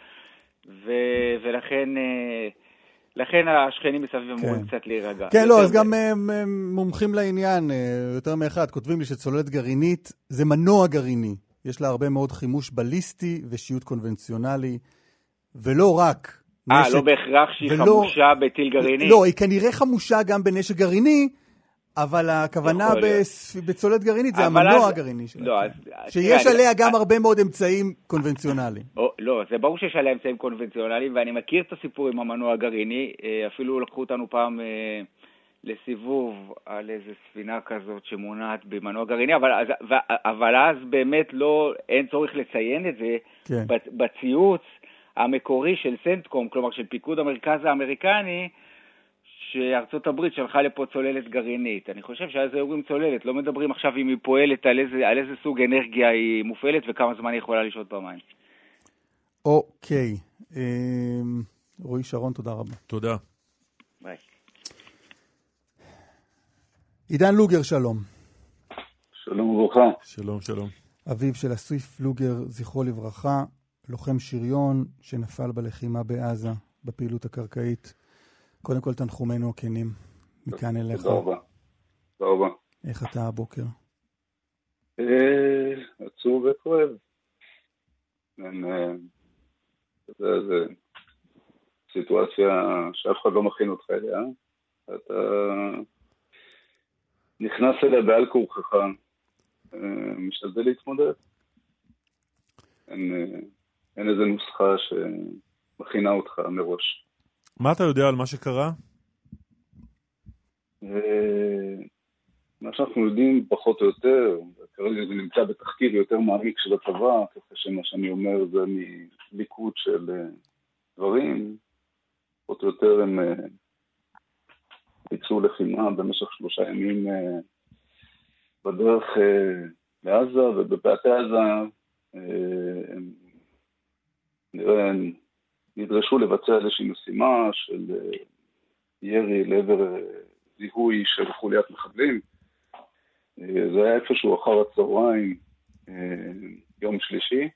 ו, ולכן... לכן השכנים מסביב אמורים כן. קצת להירגע. כן, לא, אז גם מומחים לעניין, אה, יותר מאחד, כותבים לי שצוללת גרעינית זה מנוע גרעיני. יש לה הרבה מאוד חימוש בליסטי ושיוט קונבנציונלי, ולא רק נשק... אה, לא בהכרח שהיא ולא... חמושה בטיל גרעיני? לא, היא כנראה חמושה גם בנשק גרעיני, אבל הכוונה בצוללת גרעינית זה המנוע אז... הגרעיני שלה. לא, אז... שיש תראה, עליה אני... גם הרבה מאוד אמצעים קונבנציונליים. או, לא, זה ברור שיש עליה אמצעים קונבנציונליים, ואני מכיר את הסיפור עם המנוע הגרעיני. אה, אפילו לקחו אותנו פעם אה, לסיבוב על איזה ספינה כזאת שמונעת במנוע גרעיני, אבל, אז, אבל אז באמת לא, אין צורך לציין את זה כן. בציוץ המקורי של סנטקום, כלומר של פיקוד המרכז האמריקני, שארצות הברית שלחה לפה צוללת גרעינית. אני חושב שאז היו אומרים צוללת, לא מדברים עכשיו אם היא פועלת, על איזה, על איזה סוג אנרגיה היא מופעלת וכמה זמן היא יכולה לשהות במים. אוקיי. אמ, רועי שרון, תודה רבה. תודה. ביי. עידן לוגר, שלום. שלום וברכה. שלום, שלום. אביו של אסויף לוגר, זכרו לברכה, לוחם שריון שנפל בלחימה בעזה, בפעילות הקרקעית. קודם כל תנחומינו הכנים, מכאן אליך. תודה רבה. תודה רבה. איך אתה הבוקר? אה, עצוב וכואב. אה, זה סיטואציה שאף אחד לא מכין אותך אליה. אתה נכנס אליה בעל כורחך, אה, משתדל להתמודד. אין, אין איזה נוסחה שמכינה אותך מראש. מה אתה יודע על מה שקרה? אה, מה שאנחנו יודעים פחות או יותר, כרגע זה נמצא בתחקיר יותר מעמיק של הצבא, ככה שמה שאני אומר זה מליקוד של אה, דברים, פחות או יותר הם אה, ביצעו לחימה במשך שלושה ימים בדרך לעזה ובבתי עזה הם נראה נדרשו לבצע איזושהי משימה של אה, ירי לעבר אה, זיהוי של חוליית מחבלים. אה, זה היה איפשהו אחר הצהריים, יום שלישי.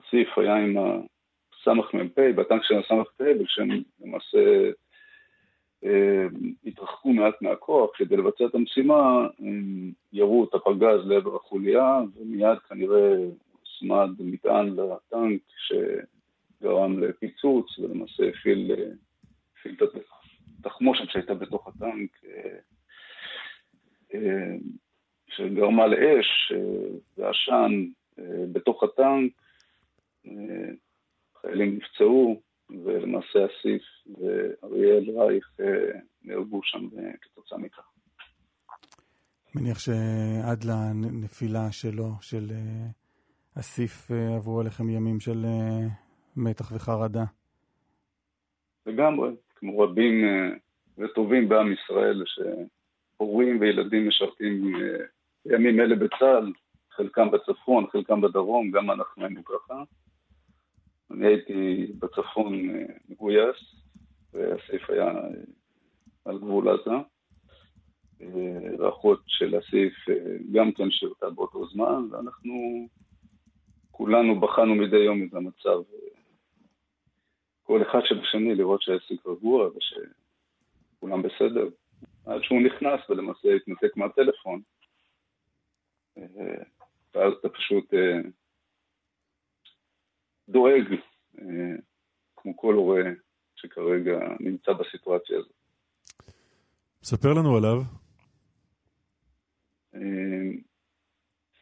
אסיף היה עם הסמ"פ, בטנק של הסמ"פ, ושהם למעשה התרחקו מעט מהכוח כדי לבצע את המשימה, ירו את הפגז לעבר החוליה, ומיד כנראה הוצמד מטען לטנק שגרם לפיצוץ ולמעשה הפעיל, הפעיל את התחמושת שהייתה בתוך הטנק אה, אה, שגרמה לאש אה, ועשן בתוך הטנק. חיילים נפצעו ולמעשה אסיף ואריאל רייך נהרגו שם כתוצאה מכך. מניח שעד לנפילה שלו, של אסיף, אה, עברו עליכם ימים של אה, מתח וחרדה. לגמרי, כמו רבים וטובים בעם ישראל, שהורים וילדים משרתים בימים אלה בצה"ל, חלקם בצפון, חלקם בדרום, גם אנחנו היינו ככה. אני הייתי בצפון מגויס, והסעיף היה על גבול עזה. ואחות של הסעיף גם כן שירתה באותו זמן, ואנחנו כולנו בחנו מדי יום את המצב, כל אחד של השני, לראות שהעסק רגוע ושכולם בסדר. עד שהוא נכנס ולמעשה התנתק מהטלפון, ואז אתה פשוט דואג, כמו כל הורה שכרגע נמצא בסיטואציה הזאת. ספר לנו עליו.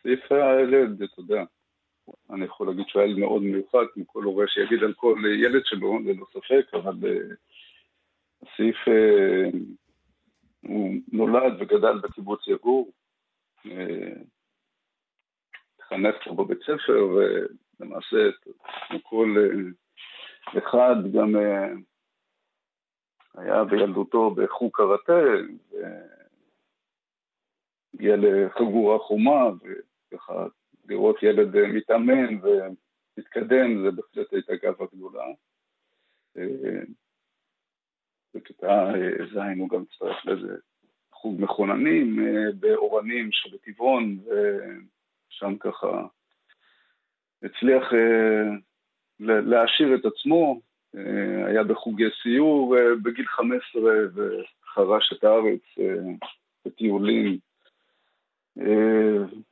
סעיף היה ילד, אתה יודע, אני יכול להגיד שהוא היה מאוד מיוחד, כמו כל הורה שיגיד על כל ילד שלו, ללא ספק, אבל הסעיף, הוא נולד וגדל בקיבוץ יגור, התחנך פה בבית ספר, ולמעשה, כמו כל אחד, גם היה בילדותו בחוג קראטה, הגיע לחגורה חומה, וככה לראות ילד מתאמן ומתקדם, זה בהחלט הייתה גאווה גדולה. בכיתה ז' הוא גם הצטרף לאיזה חוג מכוננים באורנים שבטבעון, ושם ככה הצליח להעשיר את עצמו, היה בחוגי סיור בגיל 15 וחרש את הארץ בטיולים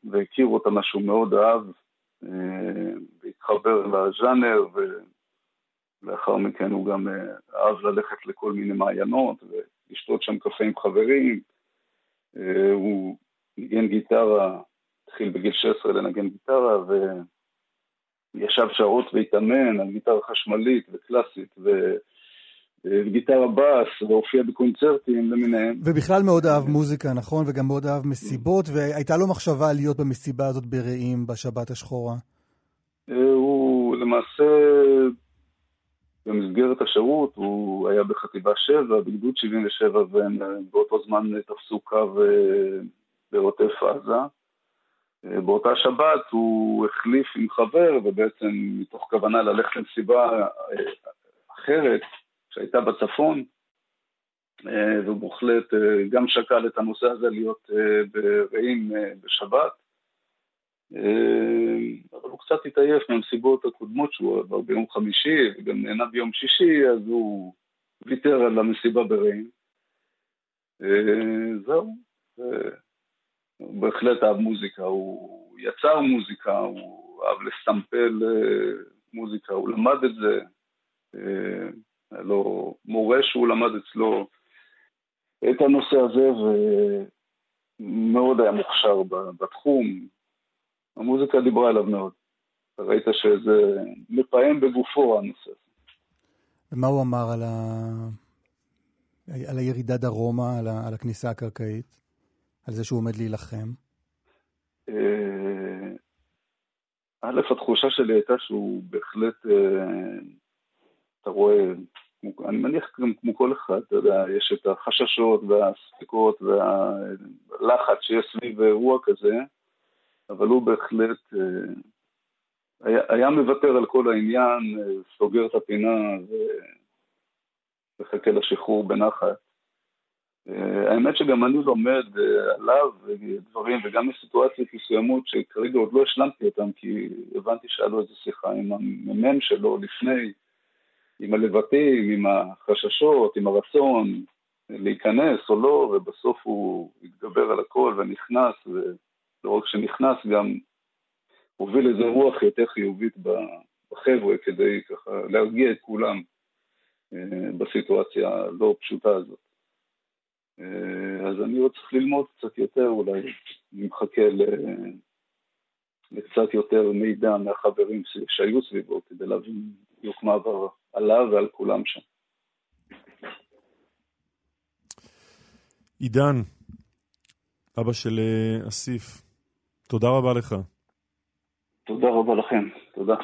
והכיר אותה מה שהוא מאוד אהב והתחבר לז'אנר ולאחר מכן הוא גם אהב ללכת לכל מיני מעיינות ולשתות שם קפה עם חברים. הוא ניגן גיטרה, התחיל בגיל 16 לנגן גיטרה ו... ישב שעות והתאמן על גיטרה חשמלית וקלאסית וגיטרה בס והופיע בקונצרטים למיניהם. ובכלל מאוד אהב מוזיקה, נכון? וגם מאוד אהב מסיבות, והייתה לו מחשבה להיות במסיבה הזאת ברעים בשבת השחורה. הוא למעשה, במסגרת השירות, הוא היה בחטיבה 7, בגדוד 77, והם באותו זמן תפסו קו בעוטף עזה. באותה שבת הוא החליף עם חבר, ובעצם מתוך כוונה ללכת למסיבה אחרת שהייתה בצפון, והוא בהחלט גם שקל את הנושא הזה להיות ברעים בשבת. אבל הוא קצת התעייף מהמסיבות הקודמות שהוא עבר ביום חמישי וגם נהנה ביום שישי, אז הוא ויתר על המסיבה ברעים. זהו. הוא בהחלט אהב מוזיקה, הוא יצר מוזיקה, הוא אהב לסמפל מוזיקה, הוא למד את זה, היה לו מורה שהוא למד אצלו את הנושא הזה ומאוד היה מוכשר בתחום, המוזיקה דיברה עליו מאוד, ראית שזה מפעם בגופו הנושא הזה. ומה הוא אמר על, ה... על הירידה דרומה, על, ה... על הכניסה הקרקעית? על זה שהוא עומד להילחם? א', התחושה שלי הייתה שהוא בהחלט, אתה רואה, אני מניח גם כמו כל אחד, אתה יודע, יש את החששות והספקות והלחץ שיש סביב אירוע כזה, אבל הוא בהחלט היה, היה מוותר על כל העניין, סוגר את הפינה ומחכה לשחרור בנחת. האמת שגם אני לומד עליו דברים, וגם מסיטואציות מסוימות שכרגע עוד לא השלמתי אותם, כי הבנתי שהיה לו איזו שיחה עם המ"מ שלו לפני, עם הלבטים, עם החששות, עם הרצון להיכנס או לא, ובסוף הוא התגבר על הכל ונכנס, ולא רק שנכנס, גם הוביל איזו רוח יותר חיובית בחבר'ה, כדי ככה להרגיע את כולם בסיטואציה הלא פשוטה הזאת. אז אני עוד צריך ללמוד קצת יותר, אולי אני מחכה לקצת יותר מידע מהחברים שהיו סביבו, כדי להבין בדיוק מה עבר עליו ועל כולם שם. עידן, אבא של אסיף, תודה רבה לך. תודה רבה לכם, תודה.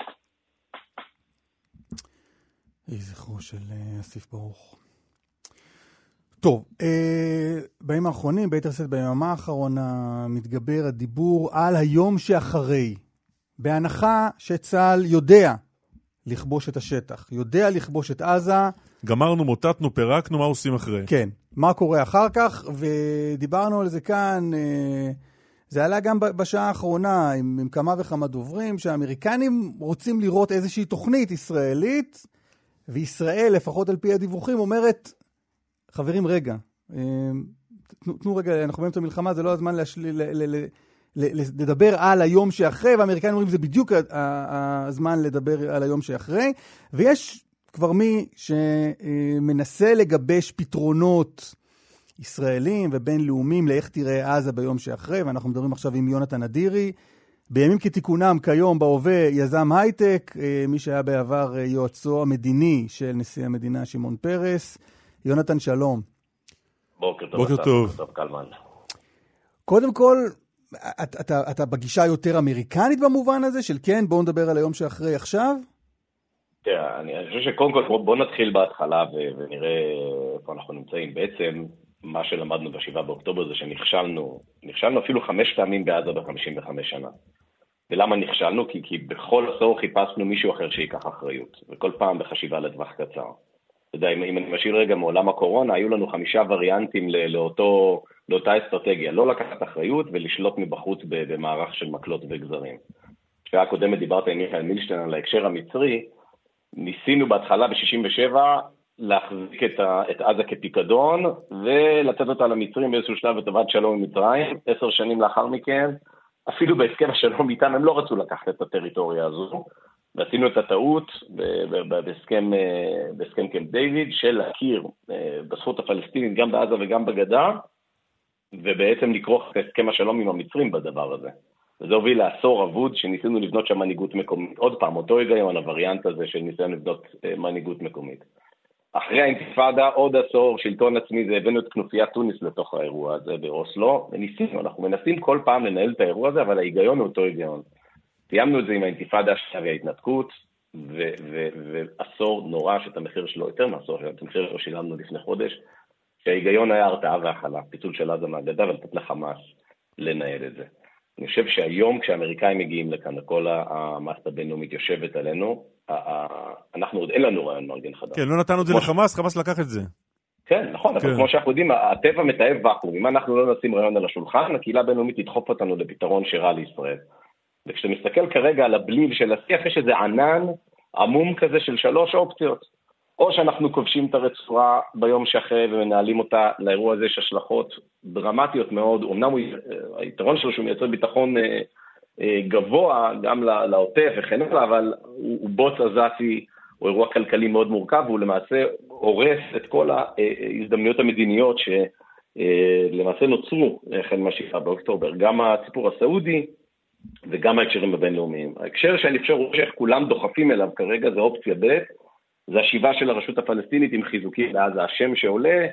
יהי זכרו של אסיף ברוך. טוב, אה, בימים האחרונים, ביתר שאת ביממה האחרונה, מתגבר הדיבור על היום שאחרי. בהנחה שצה"ל יודע לכבוש את השטח, יודע לכבוש את עזה. גמרנו, מוטטנו, פירקנו, מה עושים אחרי? כן, מה קורה אחר כך, ודיברנו על זה כאן, אה, זה עלה גם בשעה האחרונה עם, עם כמה וכמה דוברים, שהאמריקנים רוצים לראות איזושהי תוכנית ישראלית, וישראל, לפחות על פי הדיווחים, אומרת, חברים, רגע, אה, תנו, תנו רגע, אנחנו באמצע המלחמה, זה לא הזמן להשליל... לדבר על היום שאחרי, והאמריקאים אומרים זה בדיוק הזמן לדבר על היום שאחרי, ויש כבר מי שמנסה לגבש פתרונות ישראלים ובינלאומיים לאיך תראה עזה ביום שאחרי, ואנחנו מדברים עכשיו עם יונתן אדירי. בימים כתיקונם, כיום, בהווה, יזם הייטק, אה, מי שהיה בעבר אה, יועצו המדיני של נשיא המדינה שמעון פרס. יונתן, שלום. בוקר טוב. בוקר טוב. קודם כל, אתה, אתה, אתה בגישה יותר אמריקנית במובן הזה, של כן, בואו נדבר על היום שאחרי עכשיו? תראה, אני, חושב שקודם כל בואו בוא נתחיל בהתחלה ו, ונראה איפה אנחנו נמצאים. בעצם, מה שלמדנו ב-7 באוקטובר זה שנכשלנו, נכשלנו אפילו חמש פעמים בעזה ב-55 שנה. ולמה נכשלנו? כי, כי בכל עשור חיפשנו מישהו אחר שייקח אחריות, וכל פעם בחשיבה לטווח קצר. אתה יודע, אם, אם אני משאיר רגע מעולם הקורונה, היו לנו חמישה וריאנטים לאותו... לאותה אסטרטגיה, לא לקחת אחריות ולשלוט מבחוץ במערך של מקלות וגזרים. בשעה הקודמת דיברת עם מיכאל מילשטיין על ההקשר המצרי, ניסינו בהתחלה ב-67' להחזיק את, ה, את עזה כפיקדון ולתת אותה למצרים באיזשהו שלב לטובת שלום עם מצרים. עשר שנים לאחר מכן, אפילו בהסכם השלום איתם הם לא רצו לקחת את הטריטוריה הזו, ועשינו את הטעות אה, בהסכם קמפ דיוויד של להכיר אה, בזכות הפלסטינית גם בעזה וגם בגדה, ובעצם לכרוך את הסכם השלום עם המצרים בדבר הזה. וזה הוביל לעשור אבוד שניסינו לבנות שם מנהיגות מקומית. עוד פעם, אותו היגיון, הווריאנט הזה של ניסיון לבנות אה, מנהיגות מקומית. אחרי האינתיפאדה, עוד עשור, שלטון עצמי, זה הבאנו את כנופיית תוניס לתוך האירוע הזה באוסלו, וניסינו, אנחנו מנסים כל פעם לנהל את האירוע הזה, אבל ההיגיון הוא אותו היגיון. סיימנו את זה עם האינתיפאדה השנייה וההתנתקות, ועשור נורא שאת המחיר שלו, יותר מעשור, את המחיר שלו שילמנו לפני חודש, שההיגיון היה הרתעה והכלה, פיצול של עזה מהגדה ולתת לחמאס לנהל את זה. אני חושב שהיום כשהאמריקאים מגיעים לכאן, כל המערכת הבינלאומית יושבת עלינו, אנחנו עוד אין לנו רעיון מארגן חדש. כן, לא נתנו את זה לחמאס, חמאס לקח את זה. כן, נכון, אבל כן. כמו שאנחנו יודעים, הטבע מתאהב ואקום. אם אנחנו לא נשים רעיון על השולחן, הקהילה הבינלאומית תדחוף אותנו לפתרון שרע לישראל. וכשאתה מסתכל כרגע על הבליל של השיח, יש איזה ענן עמום כזה של שלוש אופציות. או שאנחנו כובשים את הרצועה ביום שאחרי ומנהלים אותה, לאירוע הזה יש השלכות דרמטיות מאוד, אמנם הוא, היתרון שלו שהוא מייצר ביטחון אה, אה, גבוה גם לעוטף וכן הלאה, אבל הוא, הוא בוץ עזתי, הוא אירוע כלכלי מאוד מורכב, והוא למעשה הורס את כל ההזדמנויות המדיניות שלמעשה אה, נוצרו החל מהשבעה באוקטובר, גם הסיפור הסעודי וגם ההקשרים הבינלאומיים. ההקשר שאני חושב שאיך כולם דוחפים אליו כרגע זה אופציה ב', זה השיבה של הרשות הפלסטינית עם חיזוקים בעזה. השם שעולה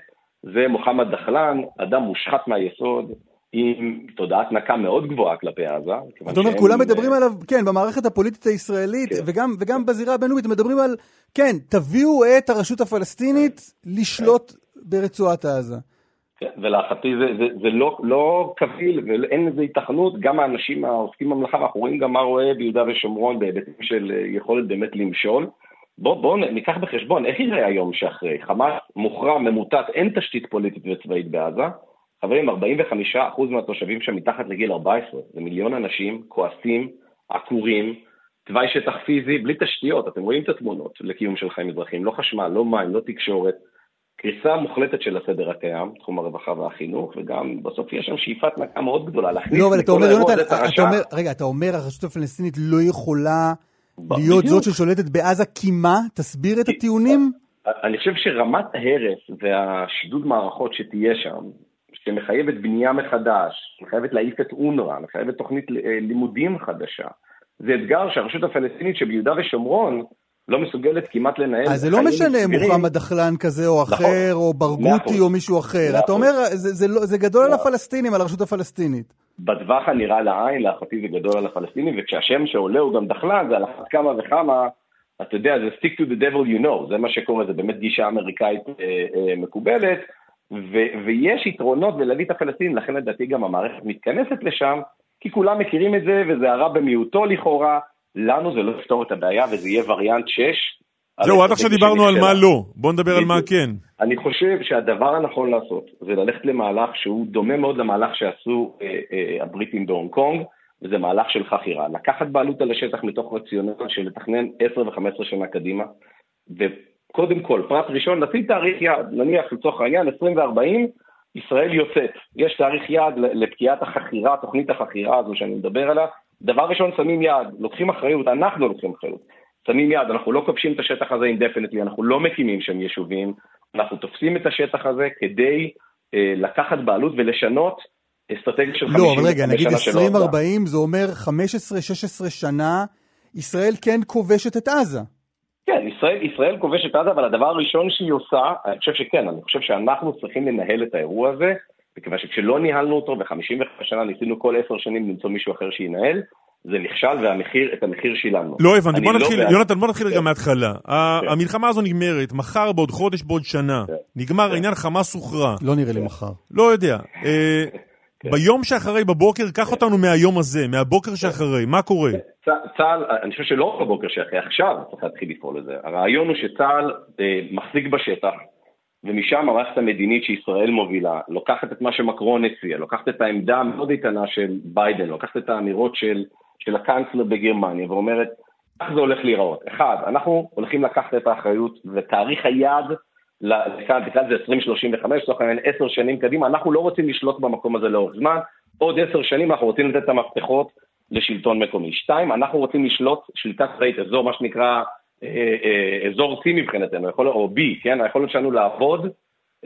זה מוחמד דחלן, אדם מושחת מהיסוד, עם תודעת נקה מאוד גבוהה כלפי עזה. זאת אומרת, כולם מדברים עליו, כן, במערכת הפוליטית הישראלית, כן. וגם, וגם בזירה הבינלאומית, מדברים על, כן, תביאו את הרשות הפלסטינית לשלוט ברצועת עזה. ולהערכתי זה, זה, זה לא, לא קביל ואין לזה התכנות, גם האנשים העוסקים במלאכה, אנחנו רואים גם מה רואה ביהודה ושומרון בהיבטים של יכולת באמת למשול. בואו בוא ניקח בחשבון, איך יראה היום שאחרי? חמאס מוכרע, ממוטט, אין תשתית פוליטית וצבאית בעזה. חברים, 45% מהתושבים שם מתחת לגיל 14, זה מיליון אנשים כועסים, עקורים, תוואי שטח פיזי, בלי תשתיות, אתם רואים את התמונות לקיום של חיים אזרחיים, לא חשמל, לא מים, לא תקשורת. קריסה מוחלטת של הסדר הקיים, תחום הרווחה והחינוך, וגם בסוף יש שם שאיפת נקה מאוד גדולה להכניס לא, אבל אתה אומר, יונתן, אתה אומר, רגע, אתה אומר הרשות הפלסטינית לא יכולה להיות בדיוק. זאת ששולטת בעזה כי מה? תסביר את הטיעונים. אני חושב שרמת ההרס והשידוד מערכות שתהיה שם, שמחייבת בנייה מחדש, מחייבת להעיף את אונר"א, מחייבת תוכנית אה, לימודים חדשה, זה אתגר שהרשות הפלסטינית שביהודה ושומרון לא מסוגלת כמעט לנהל. אז זה לא משנה אם מוחמד דחלן כזה או נכון. אחר, או ברגותי או מישהו אחר. אתה אומר, זה לא- גדול על הפלסטינים, על הרשות הפלסטינית. בטווח הנראה לעין, להערכתי זה גדול על הפלסטינים, וכשהשם שעולה הוא גם דחלן, זה על אחת כמה וכמה אתה יודע, זה stick to the devil you know, זה מה שקורה, זה באמת גישה אמריקאית אה, אה, מקובלת, ו- ויש יתרונות בלהביא את הפלסטינים, לכן לדעתי גם המערכת מתכנסת לשם, כי כולם מכירים את זה, וזה הרע במיעוטו לכאורה, לנו זה לא יפתור את הבעיה, וזה יהיה וריאנט 6. זהו, עד עכשיו דיברנו על מה לא, בוא נדבר על מה כן. אני חושב שהדבר הנכון לעשות זה ללכת למהלך שהוא דומה מאוד למהלך שעשו אה, אה, הבריטים בהונג קונג, וזה מהלך של חכירה. לקחת בעלות על השטח מתוך רציונל של לתכנן 10 ו-15 שנה קדימה, וקודם כל, פרט ראשון, לשים תאריך יעד, נניח לצורך העניין 20 ו-40, ישראל יוצאת. יש תאריך יעד לפקיעת החכירה, תוכנית החכירה הזו שאני מדבר עליה. דבר ראשון, שמים יעד, לוקחים אחריות, אנחנו לוקחים אחריות. שמים יעד, אנחנו לא כובשים את השטח הזה אינדפנטלי, אנחנו לא מקימים שם יישובים, אנחנו תופסים את השטח הזה כדי אה, לקחת בעלות ולשנות אסטרטגיה של 50 שנה לא, אבל רגע, נגיד 20-40 זה אומר 15-16 שנה, ישראל כן כובשת את עזה. כן, ישראל, ישראל כובשת את עזה, אבל הדבר הראשון שהיא עושה, אני חושב שכן, אני חושב שאנחנו צריכים לנהל את האירוע הזה, מכיוון שכשלא ניהלנו אותו, ב-55 שנה ניסינו כל עשר שנים למצוא מישהו אחר שינהל, זה נכשל ואת המחיר שילמנו. לא הבנתי, בוא לא נתחיל, לא יונתן, בוא נתחיל רגע כן. מההתחלה. כן. המלחמה הזו נגמרת, מחר, בעוד חודש, בעוד שנה. כן. נגמר העניין, חמאס הוכרע. לא נראה לי מחר. לא יודע. אה, ביום שאחרי, בבוקר, קח אותנו מהיום הזה, מהבוקר שאחרי, מה קורה? צה"ל, אני חושב שלא רק בבוקר שאחרי, עכשיו צריך להתחיל לפעול לזה. הרעיון הוא שצה"ל אה, מחזיק בשטח, ומשם המערכת המדינית שישראל מובילה, לוקחת את מה שמקרון הציע, לוקחת את העמדה המאוד איתנה של ביידן, לוקחת את האמירות של של הקאנצלר בגרמניה ואומרת, איך זה הולך להיראות? אחד, אנחנו הולכים לקחת את האחריות ותאריך היעד, בכלל זה 2035, לצורך העניין 10 שנים קדימה, אנחנו לא רוצים לשלוט במקום הזה לאורך זמן, עוד 10 שנים אנחנו רוצים לתת את המפתחות לשלטון מקומי. שתיים, אנחנו רוצים לשלוט שליטה צבאית, אזור מה שנקרא אזור C מבחינתנו, יכול, או B, כן? היכולת שלנו לעבוד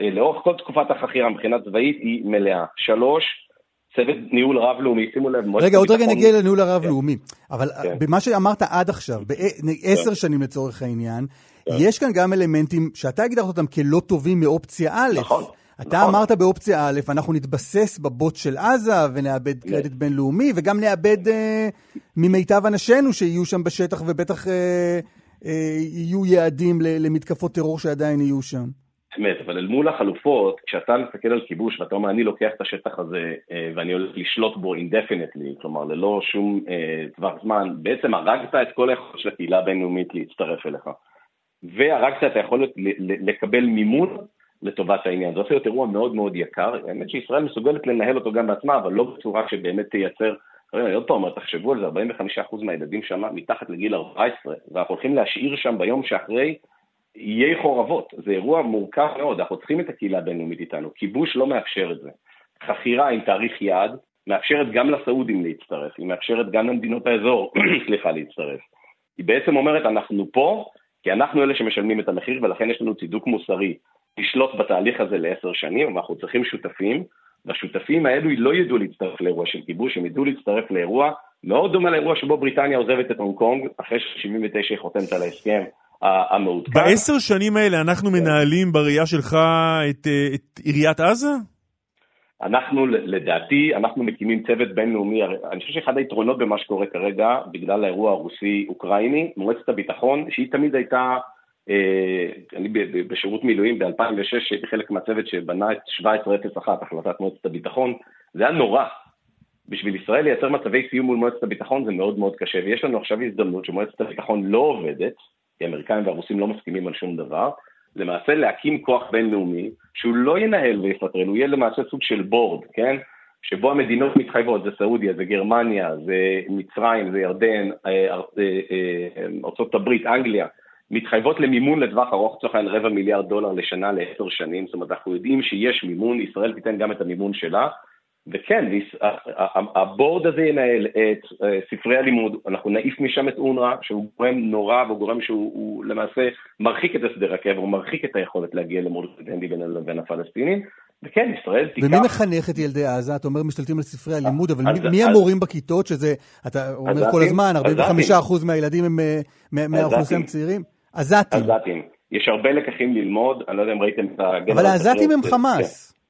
אה, לאורך כל תקופת החכירה מבחינה צבאית היא מלאה. שלוש, צוות ניהול רב-לאומי, שימו לב. רגע, עוד רגע נגיע לניהול הרב-לאומי. כן. אבל כן. במה שאמרת עד עכשיו, בעשר כן. שנים לצורך העניין, יש כאן גם אלמנטים שאתה הגדרת אותם כלא טובים מאופציה א'. נכון. אתה נכון. אמרת באופציה א', אנחנו נתבסס בבוט של עזה ונאבד קרדיט בינלאומי, וגם נאבד אה, ממיטב אנשינו שיהיו שם בשטח ובטח אה, אה, יהיו יעדים למתקפות טרור שעדיין יהיו שם. אמת, אבל אל מול החלופות, כשאתה מסתכל על כיבוש ואתה אומר, אני לוקח את השטח הזה אה, ואני הולך לשלוט בו indefinitely, כלומר ללא שום אה, טווח זמן, בעצם הרגת את כל היכולת של הקהילה הבינלאומית להצטרף אליך. והרגת את היכולת לקבל מימון לטובת העניין. זה עושה להיות אירוע מאוד מאוד יקר, האמת שישראל מסוגלת לנהל אותו גם בעצמה, אבל לא בצורה שבאמת תייצר עוד פעם תחשבו על זה, 45% מהילדים שם מתחת לגיל 14, ואנחנו הולכים להשאיר שם ביום שאחרי איי חורבות, זה אירוע מורכב מאוד, אנחנו צריכים את הקהילה הבינלאומית איתנו, כיבוש לא מאפשר את זה. חכירה עם תאריך יעד מאפשרת גם לסעודים להצטרף, היא מאפשרת גם למדינות האזור, סליחה, להצטרף. היא בעצם אומרת, אנחנו פה, כי אנחנו אלה שמשלמים את המחיר, ולכן יש לנו צידוק מוסרי לשלוט בתהליך הזה לעשר שנים, ואנחנו צריכים שותפים, והשותפים האלו לא ידעו להצטרף לאירוע של כיבוש, הם ידעו להצטרף לאירוע מאוד דומה לאירוע שבו בריטניה עוזבת את הונג קונג, אחרי ש-79 היא חותמת על ההסכם המעודכן. בעשר שנים האלה אנחנו מנהלים בראייה שלך את, אה, את עיריית עזה? אנחנו, לדעתי, אנחנו מקימים צוות בינלאומי, אני חושב שאחד היתרונות במה שקורה כרגע, בגלל האירוע הרוסי-אוקראיני, מועצת הביטחון, שהיא תמיד הייתה, אני בשירות מילואים ב-2006, הייתי חלק מהצוות שבנה את 1701, החלטת מועצת הביטחון, זה היה נורא. בשביל ישראל לייצר מצבי סיום מול מועצת הביטחון זה מאוד מאוד קשה, ויש לנו עכשיו הזדמנות שמועצת הביטחון לא עובדת, כי האמריקאים והרוסים לא מסכימים על שום דבר, למעשה להקים כוח בינלאומי שהוא לא ינהל ויפטרל, הוא יהיה למעשה סוג של בורד, כן? שבו המדינות מתחייבות, זה סעודיה, זה גרמניה, זה מצרים, זה ירדן, אה, אה, אה, ארה"ב, אנגליה, מתחייבות למימון לטווח ארוך, לצורך העניין רבע מיליארד דולר לשנה לעשר שנים, זאת אומרת אנחנו יודעים שיש מימון, ישראל תיתן גם את המימון שלה, וכן, הבורד הזה ינהל את אה, ספרי הלימוד, אנחנו נעיף משם את אונר"א, שהוא גורם נורא והוא גורם שהוא למעשה מרחיק את הסדר הקבע, הוא מרחיק את היכולת להגיע למול סטודנטי לבין הפלסטינים. וכן, ישראל תיקח... ומי מחנך את ילדי עזה? אתה אומר משתלטים על ספרי הלימוד, אבל אז, מי אז, המורים בכיתות, שזה, אתה אומר כל הזמן, 45% מהילדים הם אה, מהאוכלוסייה הצעירים? עזתים. עזתים. יש הרבה לקחים ללמוד, אני לא יודע אם ראיתם את הגבר... אבל העזתים הם חמאס. כן.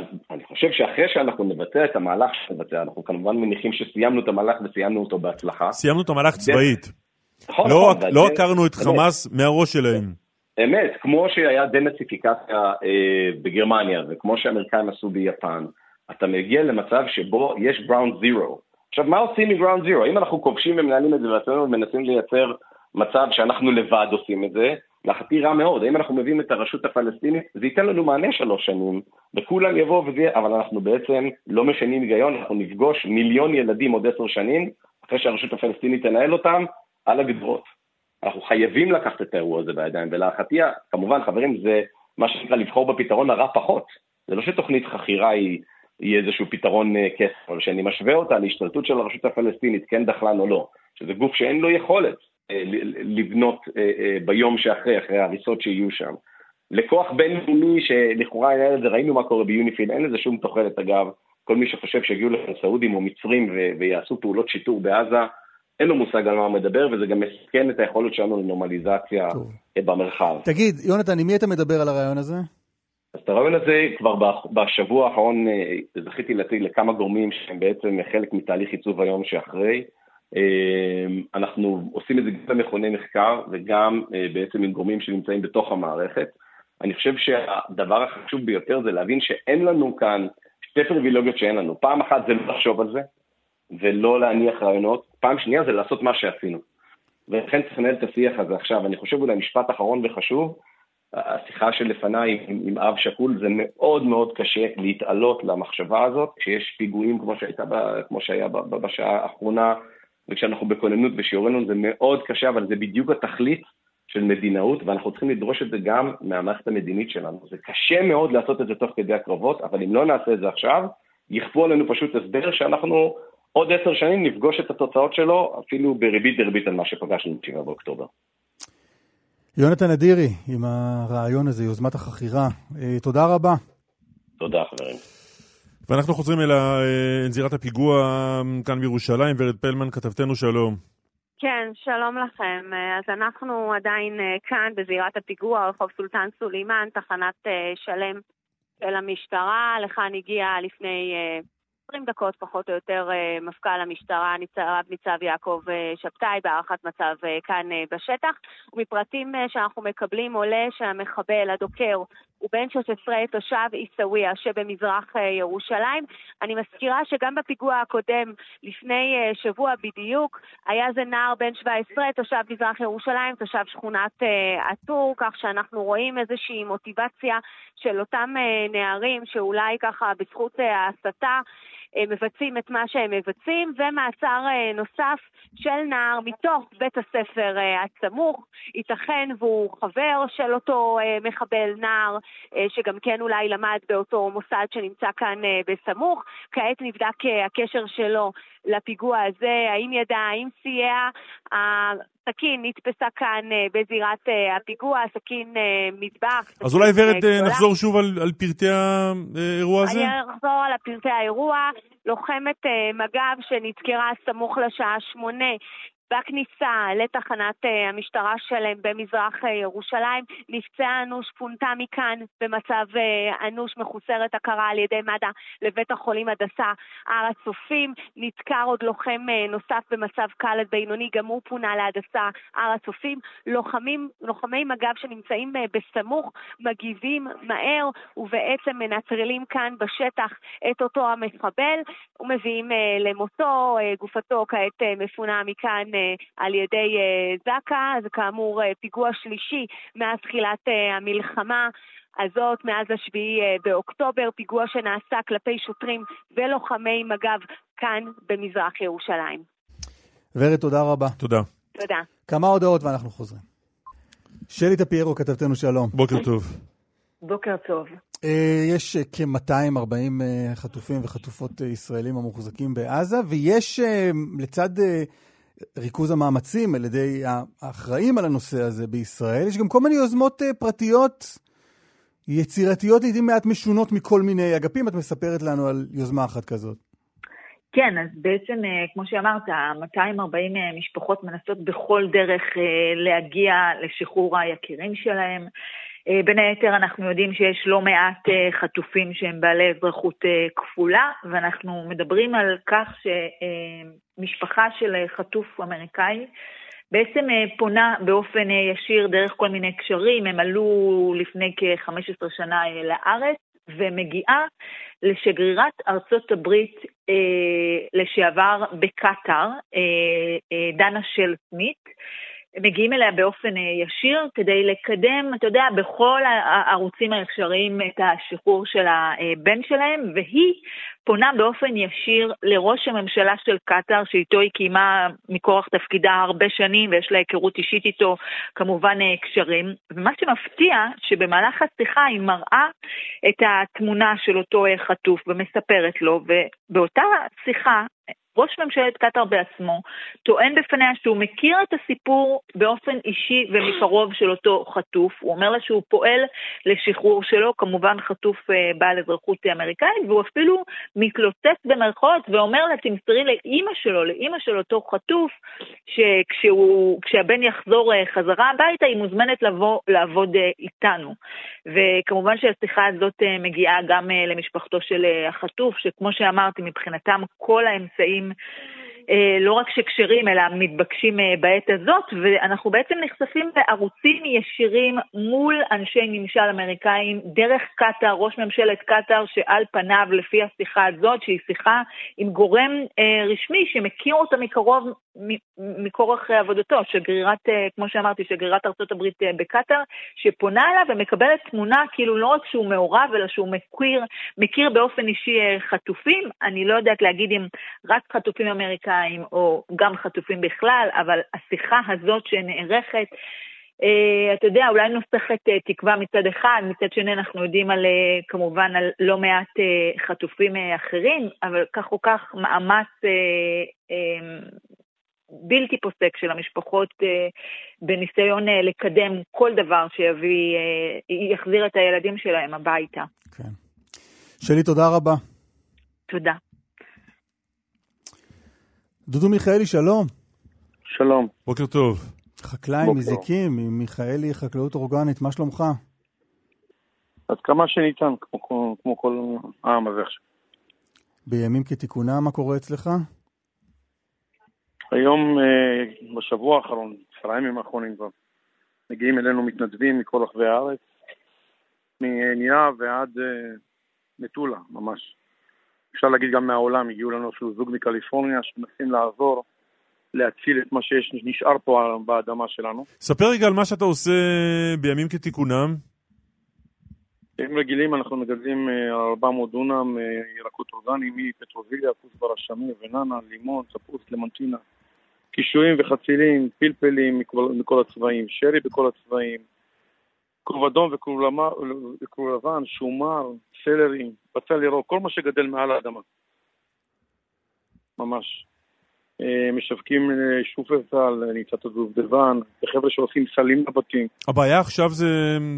אז אני חושב שאחרי שאנחנו נבצע את המהלך שנבצע, אנחנו כמובן מניחים שסיימנו את המהלך וסיימנו אותו בהצלחה. סיימנו את המהלך צבאית. נכון, לא, נכון, לא עקרנו את חמאס מהראש שלהם. אמת, כמו שהיה דנאציפיקציה אה, בגרמניה, וכמו שהאמריקאים עשו ביפן, אתה מגיע למצב שבו יש גראונד זירו. עכשיו, מה עושים מגראונד זירו? אם אנחנו כובשים ומנהלים את זה ואצלנו מנסים לייצר מצב שאנחנו לבד עושים את זה, להערכתי רע מאוד. האם אנחנו מביאים את הרשות הפלסטינית, זה ייתן לנו מענה שלוש שנים, וכולם יבואו וזה, אבל אנחנו בעצם לא משנים היגיון, אנחנו נפגוש מיליון ילדים עוד עשר שנים, אחרי שהרשות הפלסטינית תנהל אותם, על הגדרות. אנחנו חייבים לקחת את האירוע הזה בידיים, ולהערכתי, כמובן, חברים, זה מה שנקרא לבחור בפתרון הרע פחות. זה לא שתוכנית חכירה היא, היא איזשהו פתרון uh, כסף, אבל שאני משווה אותה להשתלטות של הרשות הפלסטינית, כן דחלן או לא, שזה גוף שאין לו יכולת לבנות uh, uh, ביום שאחרי, אחרי ההריסות שיהיו שם. לכוח בינלאומי שלכאורה היה לזה, ראינו מה קורה ביוניפיל, אין לזה שום תוחלת אגב. כל מי שחושב שיגיעו לכאן סעודים או מצרים ויעשו פעולות שיטור בעזה, אין לו מושג על מה הוא מדבר, וזה גם מסכן את היכולת שלנו לנורמליזציה טוב. במרחב. תגיד, יונתן, עם מי אתה מדבר על הרעיון הזה? אז את הרעיון הזה כבר בשבוע האחרון אה, זכיתי להטיל לכמה גורמים שהם בעצם חלק מתהליך עיצוב היום שאחרי. אה, אנחנו עושים את זה גם במכוני מחקר וגם אה, בעצם עם גורמים שנמצאים בתוך המערכת. אני חושב שהדבר החשוב ביותר זה להבין שאין לנו כאן שתי פריבילוגיות שאין לנו. פעם אחת זה לא לחשוב על זה, ולא להניח רעיונות. פעם שנייה זה לעשות מה שעשינו. ולכן צריך לנהל את השיח הזה עכשיו. אני חושב אולי משפט אחרון וחשוב, השיחה שלפניי עם, עם אב שכול, זה מאוד מאוד קשה להתעלות למחשבה הזאת, כשיש פיגועים כמו, שהייתה, כמו שהיה בשעה האחרונה, וכשאנחנו בכוננות ושיעורנו זה מאוד קשה, אבל זה בדיוק התכלית של מדינאות, ואנחנו צריכים לדרוש את זה גם מהמערכת המדינית שלנו. זה קשה מאוד לעשות את זה תוך כדי הקרבות, אבל אם לא נעשה את זה עכשיו, יכפו עלינו פשוט הסבר שאנחנו עוד עשר שנים נפגוש את התוצאות שלו, אפילו בריבית דריבית על מה שפגשנו ב-7 באוקטובר. יונתן אדירי, עם הרעיון הזה, יוזמת החכירה, אה, תודה רבה. תודה, חברים. ואנחנו חוזרים אל אה, זירת הפיגוע כאן בירושלים. ורד פלמן, כתבתנו שלום. כן, שלום לכם. אה, אז אנחנו עדיין כאן בזירת הפיגוע, רחוב סולטן סולימאן, תחנת שלם של המשטרה. לכאן הגיע לפני 20 דקות פחות או יותר אה, מפכ"ל המשטרה, רב ניצב יעקב אה, שבתאי, בהערכת מצב אה, כאן בשטח. ומפרטים שאנחנו מקבלים עולה שהמחבל, הדוקר, הוא בן 16 תושב עיסאוויה שבמזרח ירושלים. אני מזכירה שגם בפיגוע הקודם, לפני שבוע בדיוק, היה זה נער בן 17 תושב מזרח ירושלים, תושב שכונת עטור, כך שאנחנו רואים איזושהי מוטיבציה של אותם נערים שאולי ככה בזכות ההסתה אה, מבצעים את מה שהם מבצעים, ומעצר אה, נוסף של נער מתוך בית הספר אה, הסמוך, ייתכן והוא חבר של אותו מחבל נער, שגם כן אולי למד באותו מוסד שנמצא כאן בסמוך. כעת נבדק הקשר שלו לפיגוע הזה, האם ידע, האם סייע. סכין נתפסה כאן בזירת הפיגוע, סכין מטבח. אז אולי ורד נחזור שוב על, על פרטי האירוע הזה? אני אחזור על פרטי האירוע. לוחמת אה, מג"ב שנדקרה סמוך לשעה שמונה בכניסה לתחנת אה, המשטרה שלהם במזרח אה, ירושלים. נפצעה אנוש, פונתה מכאן במצב אנוש, מחוסרת הכרה על ידי מד"א לבית החולים הדסה הר הצופים. נדקר עוד לוחם נוסף במצב קל עד בינוני, גם הוא פונה להדסה הר הצופים. לוחמים, לוחמי מג"ב שנמצאים בסמוך מגיבים מהר ובעצם מנטרלים כאן בשטח את אותו המחבל ומביאים למותו. גופתו כעת מפונה מכאן על ידי זק"א, זה כאמור פיגוע שלישי מאז תחילת המלחמה. הזאת מאז השביעי באוקטובר, פיגוע שנעשה כלפי שוטרים ולוחמי מג"ב כאן במזרח ירושלים. ורד, תודה רבה. תודה. תודה. כמה הודעות ואנחנו חוזרים. שלי טפיירו, כתבתנו שלום. בוקר טוב. בוקר טוב. יש כ-240 חטופים וחטופות ישראלים המוחזקים בעזה, ויש לצד ריכוז המאמצים על ידי האחראים על הנושא הזה בישראל. יש גם כל מיני יוזמות אה, פרטיות יצירתיות, לעיתים מעט משונות מכל מיני אגפים. את מספרת לנו על יוזמה אחת כזאת. כן, אז בעצם, אה, כמו שאמרת, 240 אה, משפחות מנסות בכל דרך להגיע לשחרור היקירים שלהם. אה, בין היתר אנחנו יודעים שיש לא מעט אה, חטופים שהם בעלי אזרחות אה, כפולה, ואנחנו מדברים על כך שמשפחה של חטוף אמריקאי בעצם פונה באופן ישיר דרך כל מיני קשרים, הם עלו לפני כ-15 שנה לארץ, ומגיעה לשגרירת ארצות הברית לשעבר בקטאר, דנה של סמית. מגיעים אליה באופן אה, ישיר כדי לקדם, אתה יודע, בכל הערוצים האפשריים את השחרור של הבן שלהם, והיא פונה באופן ישיר לראש הממשלה של קטאר, שאיתו היא קיימה מכורח תפקידה הרבה שנים ויש לה היכרות אישית איתו, כמובן אה, קשרים. ומה שמפתיע, שבמהלך השיחה היא מראה את התמונה של אותו אה, חטוף ומספרת לו, ובאותה שיחה ראש ממשלת קטאר בעצמו טוען בפניה שהוא מכיר את הסיפור באופן אישי ומקרוב של אותו חטוף. הוא אומר לה שהוא פועל לשחרור שלו, כמובן חטוף uh, בעל אזרחות אמריקאית, והוא אפילו מתלוצץ במרכאות ואומר לה, תמסרי לאימא שלו, לאימא של אותו חטוף, שכשהבן יחזור uh, חזרה הביתה, היא מוזמנת לבוא לעבוד uh, איתנו. וכמובן שהשיחה הזאת מגיעה גם למשפחתו של החטוף, שכמו שאמרתי, מבחינתם כל האמצעים אה, לא רק שכשרים, אלא מתבקשים אה, בעת הזאת, ואנחנו בעצם נחשפים לערוצים ישירים מול אנשי ממשל אמריקאים, דרך קטאר, ראש ממשלת קטאר, שעל פניו, לפי השיחה הזאת, שהיא שיחה עם גורם אה, רשמי שמכיר אותה מקרוב מכורח עבודתו, שגרירת, כמו שאמרתי, שגרירת ארצות הברית בקטאר, שפונה אליו ומקבלת תמונה כאילו לא רק שהוא מעורב, אלא שהוא מכיר, מכיר באופן אישי חטופים. אני לא יודעת להגיד אם רק חטופים אמריקאים או גם חטופים בכלל, אבל השיחה הזאת שנערכת, Uh, אתה יודע, אולי נוסחת uh, תקווה מצד אחד, מצד שני אנחנו יודעים על, uh, כמובן על לא מעט חטופים אחרים, אבל כך או כך מאמץ בלתי פוסק של המשפחות בניסיון לקדם כל דבר שיביא, יחזיר את הילדים שלהם הביתה. כן. שלי, תודה רבה. תודה. דודו מיכאלי, שלום. שלום. בוקר טוב. חקלאי מזיקים, מיכאלי חקלאות אורגנית, מה שלומך? עד כמה שניתן, כמו, כמו כל העם הזה עכשיו. בימים כתיקונם, מה קורה אצלך? היום, אה, בשבוע האחרון, עשרה ימים האחרונים כבר, מגיעים אלינו מתנדבים מכל רחבי הארץ, מענייה ועד אה, מטולה, ממש. אפשר להגיד גם מהעולם, הגיעו לנו אפילו זוג מקליפורניה שמנסים לעזור להציל את מה שנשאר פה באדמה שלנו. ספר רגע על מה שאתה עושה בימים כתיקונם. בימים רגילים אנחנו מגדלים 400 אה, דונם אה, ירקות אורגניים מפטרוביליה, כוסברה, שמיר, וננה, לימון, תפוס, למנטינה, קישואים וחצילים, פלפלים מכל, מכל הצבעים, שרי בכל הצבעים, כרוב אדום וכרוב לבן, שומר, סלרי, בצל ירוק, כל מה שגדל מעל האדמה. ממש. אה, משווקים אה, שופרסל, ניצת הדובדבן, חבר'ה שעושים סלים לבתים. הבעיה עכשיו זה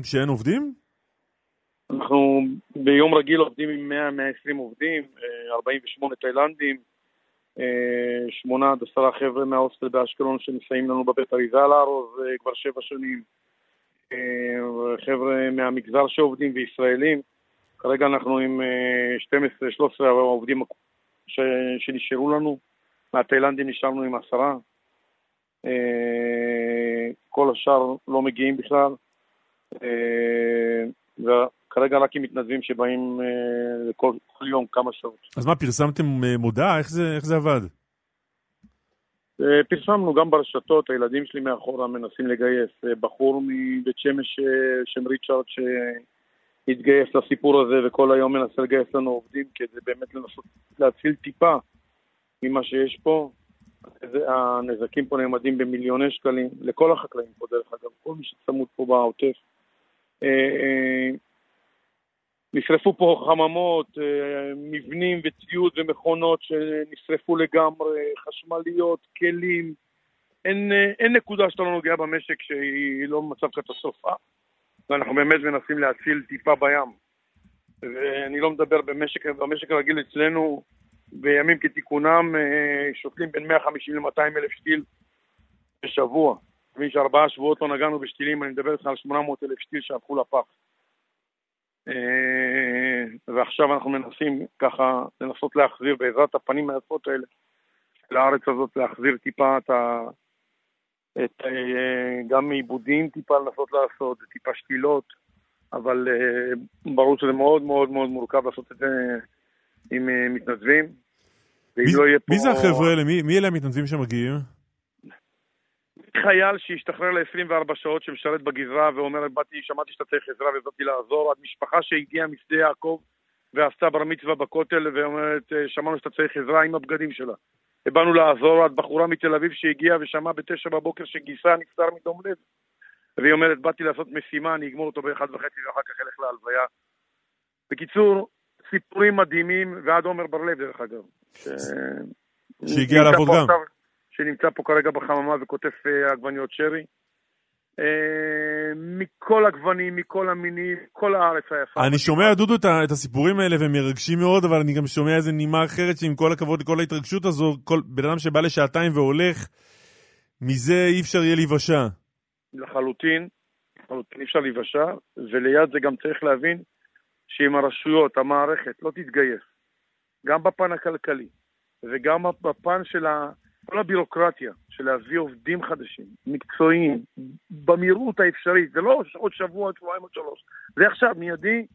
שאין עובדים? אנחנו ביום רגיל עובדים עם 100-120 עובדים, 48 אה, תאילנדים, שמונה עד עשרה חבר'ה מההוסטל באשקלון שמסייעים לנו בבית אריזה לארוז כבר שבע שנים. חבר'ה מהמגזר שעובדים וישראלים. כרגע אנחנו עם 12-13 אה, עובדים שנשארו לנו. מהתאילנדים נשארנו עם עשרה. אה, כל השאר לא מגיעים בכלל. אה, וכרגע רק עם מתנדבים שבאים כל, כל יום כמה שעות. אז מה, פרסמתם מודעה? איך זה, איך זה עבד? אה, פרסמנו גם ברשתות, הילדים שלי מאחורה מנסים לגייס. אה, בחור מבית שמש, אה, שם ריצ'ארד, שהתגייס לסיפור הזה וכל היום מנסה לגייס לנו עובדים כדי באמת לנסות להציל טיפה ממה שיש פה. הנזקים פה נעמדים במיליוני שקלים, לכל החקלאים פה דרך אגב, כל מי שצמוד פה בעוטף. נשרפו פה חממות, אה, מבנים וציוד ומכונות שנשרפו לגמרי, חשמליות, כלים. אין, אה, אין נקודה שאתה לא נוגע במשק שהיא לא במצב קטסטרופה, ואנחנו באמת מנסים להציל טיפה בים. ואני לא מדבר במשק, במשק הרגיל אצלנו, בימים כתיקונם אה, שותלים בין 150 ל-200 אלף שתיל בשבוע. מבין שארבעה שבועות לא נגענו בשתילים, אני מדבר איתך על 800 אלף שתיל שהלכו לפח. אה, ועכשיו אנחנו מנסים ככה לנסות להחזיר בעזרת הפנים היפות האלה לארץ הזאת, להחזיר טיפה את, ה... את, אה, גם עיבודים טיפה לנסות לעשות, טיפה שתילות, אבל אה, ברור שזה מאוד מאוד מאוד מורכב לעשות את זה עם מתנדבים. מי, לא מי פה... זה החבר'ה האלה? מי, מי אלה המתנדבים שמגיעים? חייל שהשתחרר ל-24 שעות שמשרת בגזרה ואומר, באתי, שמעתי שאתה צריך עזרה ובאתי לעזור, עד משפחה שהגיעה משדה יעקב ועשתה בר מצווה בכותל ואומרת, שמענו שאתה צריך עזרה עם הבגדים שלה. ובאנו לעזור, עד בחורה מתל אביב שהגיעה ושמעה בתשע בבוקר שגיסה נפטר מדום לב. והיא אומרת, באתי לעשות משימה, אני אגמור אותו באחד וחצי ואחר כך אלך להלוויה. בקיצור, סיפורים מדהימים, ועד עומר בר-לב דרך אגב. ש... שהגיע לעבוד גם. עכשיו, שנמצא פה כרגע בחממה וכותב אה, עגבניות שרי. אה, מכל הגוונים, מכל המינים, כל הארץ היפה. אני שומע, דודו, את הסיפורים האלה והם מרגשים מאוד, אבל אני גם שומע איזה נימה אחרת שעם כל הכבוד לכל ההתרגשות הזו, כל בן אדם שבא לשעתיים והולך, מזה אי אפשר יהיה להיוושע. לחלוטין, לחלוטין אי אפשר להיוושע, וליד זה גם צריך להבין שאם הרשויות, המערכת, לא תתגייס, גם בפן הכלכלי וגם בפן של ה... כל הבירוקרטיה של להביא עובדים חדשים, מקצועיים, במהירות האפשרית, זה לא עוד שבוע, עוד שבועיים, עוד שלוש. זה עכשיו, מיידי,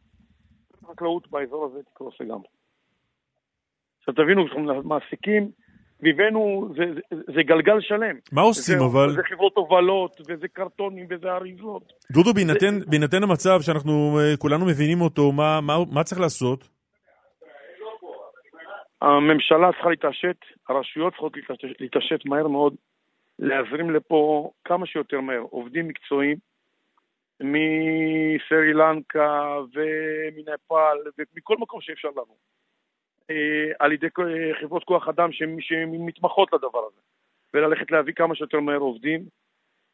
החקלאות באזור הזה תקרוס לגמרי. עכשיו תבינו, מעסיקים, סביבנו זה, זה, זה גלגל שלם. מה עושים זה, אבל? זה חברות הובלות, וזה קרטונים, וזה אריזות. דודו, בהינתן, זה... המצב שאנחנו אה, כולנו מבינים אותו, מה, מה, מה צריך לעשות? הממשלה צריכה להתעשת, הרשויות צריכות להתעשת מהר מאוד, להזרים לפה כמה שיותר מהר עובדים מקצועיים מסרי לנקה ומנפאל ומכל מקום שאפשר לבוא, אה, על ידי חברות כוח אדם שמתמחות לדבר הזה, וללכת להביא כמה שיותר מהר עובדים.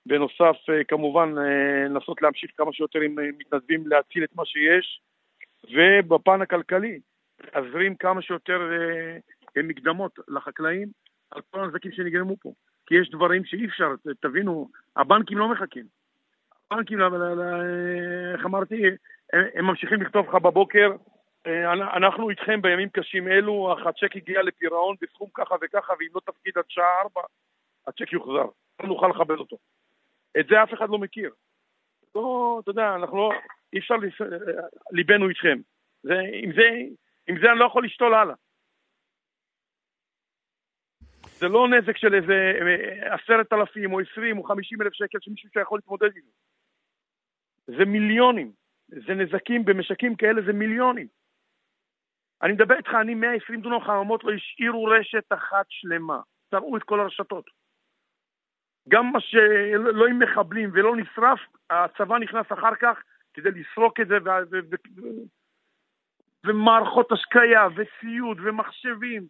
בנוסף, אה, כמובן, אה, לנסות להמשיך כמה שיותר עם מתנדבים להציל את מה שיש, ובפן הכלכלי, להזרים כמה שיותר אה, מקדמות לחקלאים על כל הנזקים שנגרמו פה. כי יש דברים שאי אפשר, תבינו, הבנקים לא מחכים. הבנקים, איך אמרתי, הם ממשיכים לכתוב לך בבוקר, אה, אנחנו איתכם בימים קשים אלו, אך הצ'ק הגיע לפירעון בסכום ככה וככה, ואם לא תפקיד עד שעה ארבע, הצ'ק יוחזר. לא נוכל לכבד אותו. את זה אף אחד לא מכיר. לא, אתה יודע, אנחנו לא, אי אפשר, ליבנו איתכם. זה, עם זה, עם זה אני לא יכול לשתול הלאה. זה לא נזק של איזה אה, עשרת אלפים או עשרים או חמישים אלף שקל שמישהו שיכול להתמודד עם זה. זה מיליונים. זה נזקים במשקים כאלה, זה מיליונים. אני מדבר איתך, אני 120 דונם חממות לא השאירו רשת אחת שלמה. תראו את כל הרשתות. גם מה שלא עם מחבלים ולא נשרף, הצבא נכנס אחר כך כדי לסרוק את זה ומערכות השקיה וציוד ומחשבים.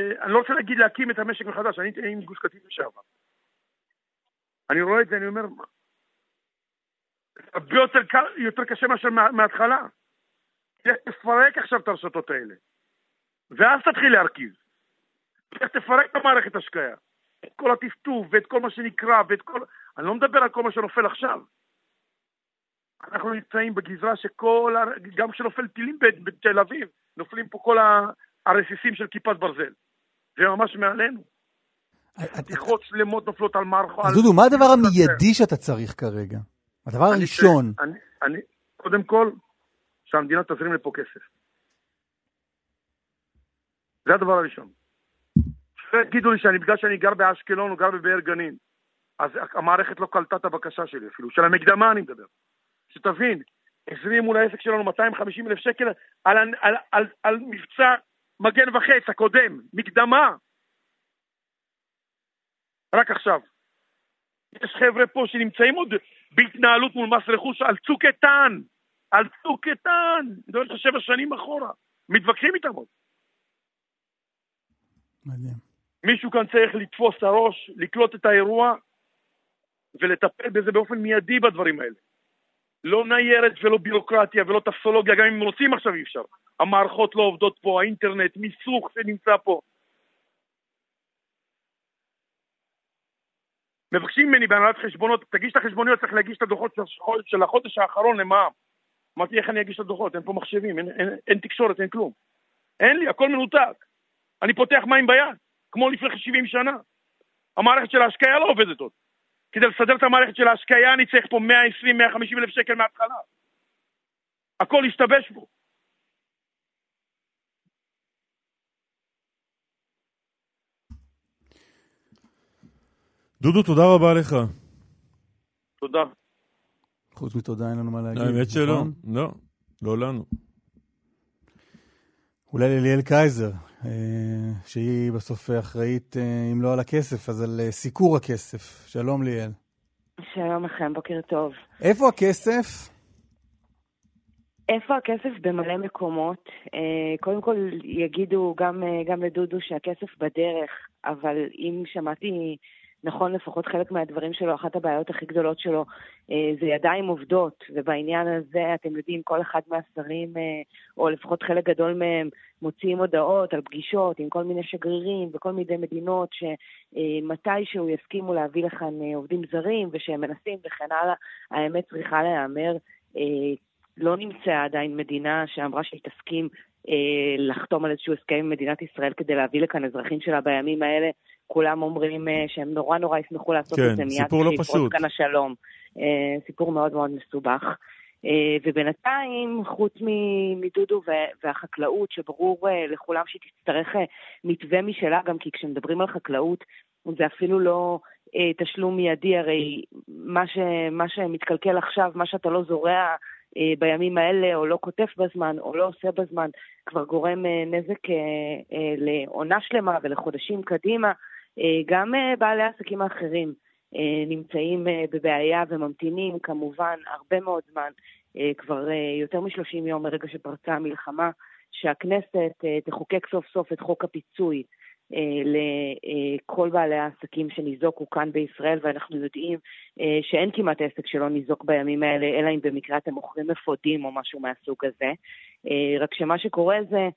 אה, אני לא רוצה להגיד להקים את המשק מחדש, אני הייתי עם גוש קטיף לשעבר. אני רואה את זה, אני אומר, הרבה יותר, יותר קשה מאשר מההתחלה. תפרק עכשיו את הרשתות האלה, ואז תתחיל להרכיב. תפרק את המערכת השקיה. את כל הטפטוף ואת כל מה שנקרא ואת כל... אני לא מדבר על כל מה שנופל עכשיו. אנחנו נמצאים בגזרה שכל, גם כשנופל טילים בתל אביב, נופלים פה כל הרסיסים של כיפת ברזל. זה ממש מעלינו. חתיכות שלמות נופלות על מערכות. אז דודו, מה הדבר המיידי שאתה צריך כרגע? הדבר הראשון. אני, קודם כל, שהמדינה תזרים לפה כסף. זה הדבר הראשון. תגידו לי שאני, בגלל שאני גר באשקלון או גר בבאר גנים, אז המערכת לא קלטה את הבקשה שלי אפילו, של המקדמה אני מדבר. שתבין, הזרימו לעסק שלנו 250 אלף שקל על, על, על, על, על מבצע מגן וחץ הקודם, מקדמה. רק עכשיו. יש חבר'ה פה שנמצאים עוד בהתנהלות מול מס רכוש על צוק איתן, על צוק איתן, אני מדבר איתך שבע שנים אחורה, מתווכחים איתם עוד. מדהים. מישהו כאן צריך לתפוס את הראש, לקלוט את האירוע ולטפל בזה באופן מיידי בדברים האלה. לא ניירת ולא בירוקרטיה ולא טפסולוגיה, גם אם רוצים עכשיו אי אפשר. המערכות לא עובדות פה, האינטרנט, מיסוך שנמצא פה. מבקשים ממני בהנהלת חשבונות, תגיש את החשבוניות, צריך להגיש את הדוחות של החודש האחרון למע"מ. אמרתי, איך אני אגיש את הדוחות? אין פה מחשבים, אין, אין, אין תקשורת, אין כלום. אין לי, הכל מנותק. אני פותח מים ביד, כמו לפני 70 שנה. המערכת של ההשקיה לא עובדת עוד. כדי לסדר את המערכת של ההשקיה אני צריך פה 120-150 אלף שקל מההתחלה. הכל השתבש בו. דודו, תודה רבה לך. תודה. חוץ מתודה אין לנו מה להגיד. האמת שלא, נכון? לא, לא לנו. אולי לליאל קייזר, שהיא בסוף אחראית, אה, אם לא על הכסף, אז על אה, סיקור הכסף. שלום ליאל. שלום לכם, בוקר טוב. איפה הכסף? איפה הכסף? במלא מקומות. קודם כל יגידו גם, גם לדודו שהכסף בדרך, אבל אם שמעתי נכון לפחות חלק מהדברים שלו, אחת הבעיות הכי גדולות שלו אה, זה ידיים עובדות, ובעניין הזה, אתם יודעים, כל אחד מהשרים, אה, או לפחות חלק גדול מהם, מוציאים הודעות על פגישות עם כל מיני שגרירים וכל מיני מדינות שמתישהו יסכימו להביא לכאן אה, עובדים זרים ושהם מנסים וכן הלאה, האמת צריכה להיאמר. לא נמצאה עדיין מדינה שאמרה שהיא תסכים אה, לחתום על איזשהו הסכם עם מדינת ישראל כדי להביא לכאן אזרחים שלה בימים האלה. כולם אומרים אה, שהם נורא נורא ישמחו לעשות כן, את זה מיד סיפור לא פשוט. כאן השלום. אה, סיפור מאוד מאוד מסובך. אה, ובינתיים, חוץ מדודו והחקלאות, שברור אה, לכולם שהיא תצטרך אה, מתווה משלה, גם כי כשמדברים על חקלאות, זה אפילו לא תשלום מיידי, הרי מה, ש, מה שמתקלקל עכשיו, מה שאתה לא זורע אה, בימים האלה, או לא כותב בזמן, או לא עושה בזמן, כבר גורם אה, נזק אה, לעונה שלמה ולחודשים קדימה. גם בעלי העסקים האחרים נמצאים בבעיה וממתינים כמובן הרבה מאוד זמן, כבר יותר מ-30 יום מרגע שפרצה המלחמה, שהכנסת תחוקק סוף סוף את חוק הפיצוי. אה, לכל בעלי העסקים שניזוקו כאן בישראל, ואנחנו יודעים אה, שאין כמעט עסק שלא ניזוק בימים האלה, אלא אם במקרה אתם מוכרים אפודים או משהו מהסוג הזה. אה, רק שמה שקורה זה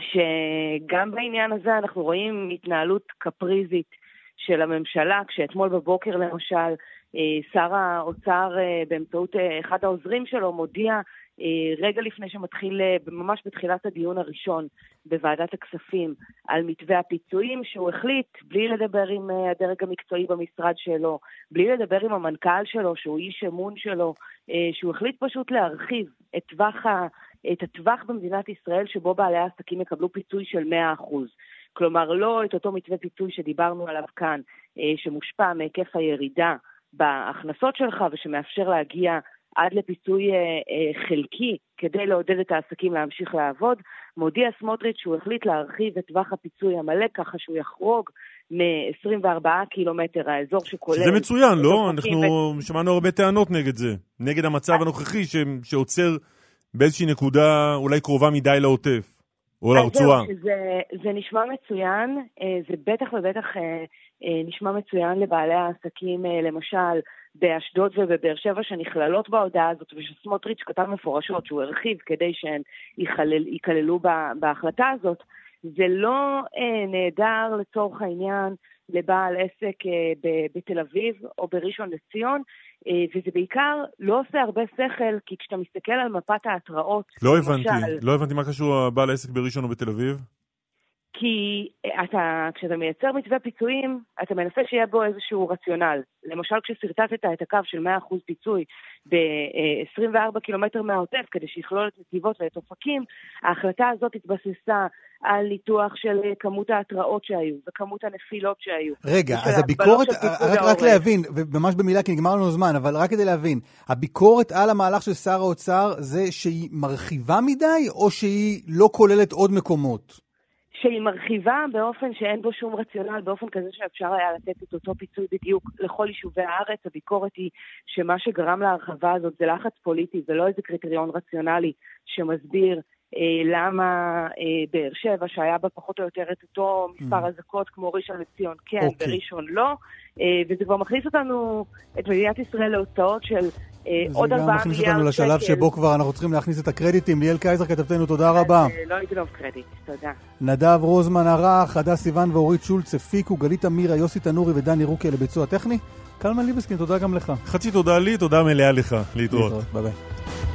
שגם בעניין הזה אנחנו רואים התנהלות קפריזית של הממשלה, כשאתמול בבוקר למשל שר האוצר באמצעות אחד העוזרים שלו מודיע אה, רגע לפני שמתחיל, אה, ממש בתחילת הדיון הראשון בוועדת הכספים, על מתווה הפיצויים, שהוא החליט, בלי לדבר עם אה, הדרג המקצועי במשרד שלו, בלי לדבר עם המנכ"ל שלו, שהוא איש אמון שלו, שהוא החליט פשוט להרחיב את טווח ה... את הטווח במדינת ישראל שבו בעלי העסקים יקבלו פיצוי של 100%. כלומר, לא את אותו מתווה פיצוי שדיברנו עליו כאן, שמושפע מהיקף הירידה בהכנסות שלך ושמאפשר להגיע עד לפיצוי אה, אה, חלקי כדי לעודד את העסקים להמשיך לעבוד. מודיע סמוטריץ' שהוא החליט להרחיב את טווח הפיצוי המלא ככה שהוא יחרוג מ-24 קילומטר, האזור שכולל... שזה מצוין, לא? אנחנו ו... שמענו הרבה טענות נגד זה, נגד המצב הנוכחי ש... שעוצר באיזושהי נקודה אולי קרובה מדי לעוטף. או לרצועה. זה, זה נשמע מצוין, אה, זה בטח ובטח נשמע מצוין לבעלי העסקים, למשל, באשדוד ובבאר שבע שנכללות בהודעה הזאת, ושסמוטריץ' כתב מפורשות שהוא הרחיב כדי שהן ייכללו בהחלטה הזאת, זה לא אה, נהדר לצורך העניין לבעל עסק אה, ב- בתל אביב או בראשון לציון, אה, וזה בעיקר לא עושה הרבה שכל, כי כשאתה מסתכל על מפת ההתראות, לא הבנתי, למשל, לא הבנתי מה קשור בעל העסק בראשון או בתל אביב. כי אתה, כשאתה מייצר מתווה פיצויים, אתה מנסה שיהיה בו איזשהו רציונל. למשל, כששרטטת את הקו של 100% פיצוי ב-24 קילומטר מהעוטף, כדי שיכלול את נתיבות ואת אופקים, ההחלטה הזאת התבססה על ניתוח של כמות ההתראות שהיו וכמות הנפילות שהיו. רגע, אז הביקורת, רק, רק להבין, וממש במילה כי נגמר לנו זמן, אבל רק כדי להבין, הביקורת על המהלך של שר האוצר זה שהיא מרחיבה מדי, או שהיא לא כוללת עוד מקומות? שהיא מרחיבה באופן שאין בו שום רציונל, באופן כזה שאפשר היה לתת את אותו פיצוי בדיוק לכל יישובי הארץ. הביקורת היא שמה שגרם להרחבה הזאת זה לחץ פוליטי ולא איזה קריטריון רציונלי שמסביר למה אה, באר שבע, שהיה בה פחות או יותר את אותו מספר mm. אזעקות כמו ראשון לציון כן okay. אוקיי. וראשון לא, אה, וזה כבר מכניס אותנו, את מדינת ישראל להוצאות של אה, עוד 4 מיליארד שקל. זה גם מכניס אותנו לשלב שבו כבר אנחנו צריכים להכניס את הקרדיטים. ליאל קייזר כתבתנו, תודה רבה. אה, לא לגנוב קרדיט, תודה. נדב רוזמן ערך, הדס סיוון ואורית שולץ הפיקו, גלית אמירה, יוסי תנורי ודני רוקי לביצוע טכני. קלמן ליבסקינד, תודה גם לך. חצי תודה לי, תודה מלאה לך. להתראות. להתראות, ביי ביי.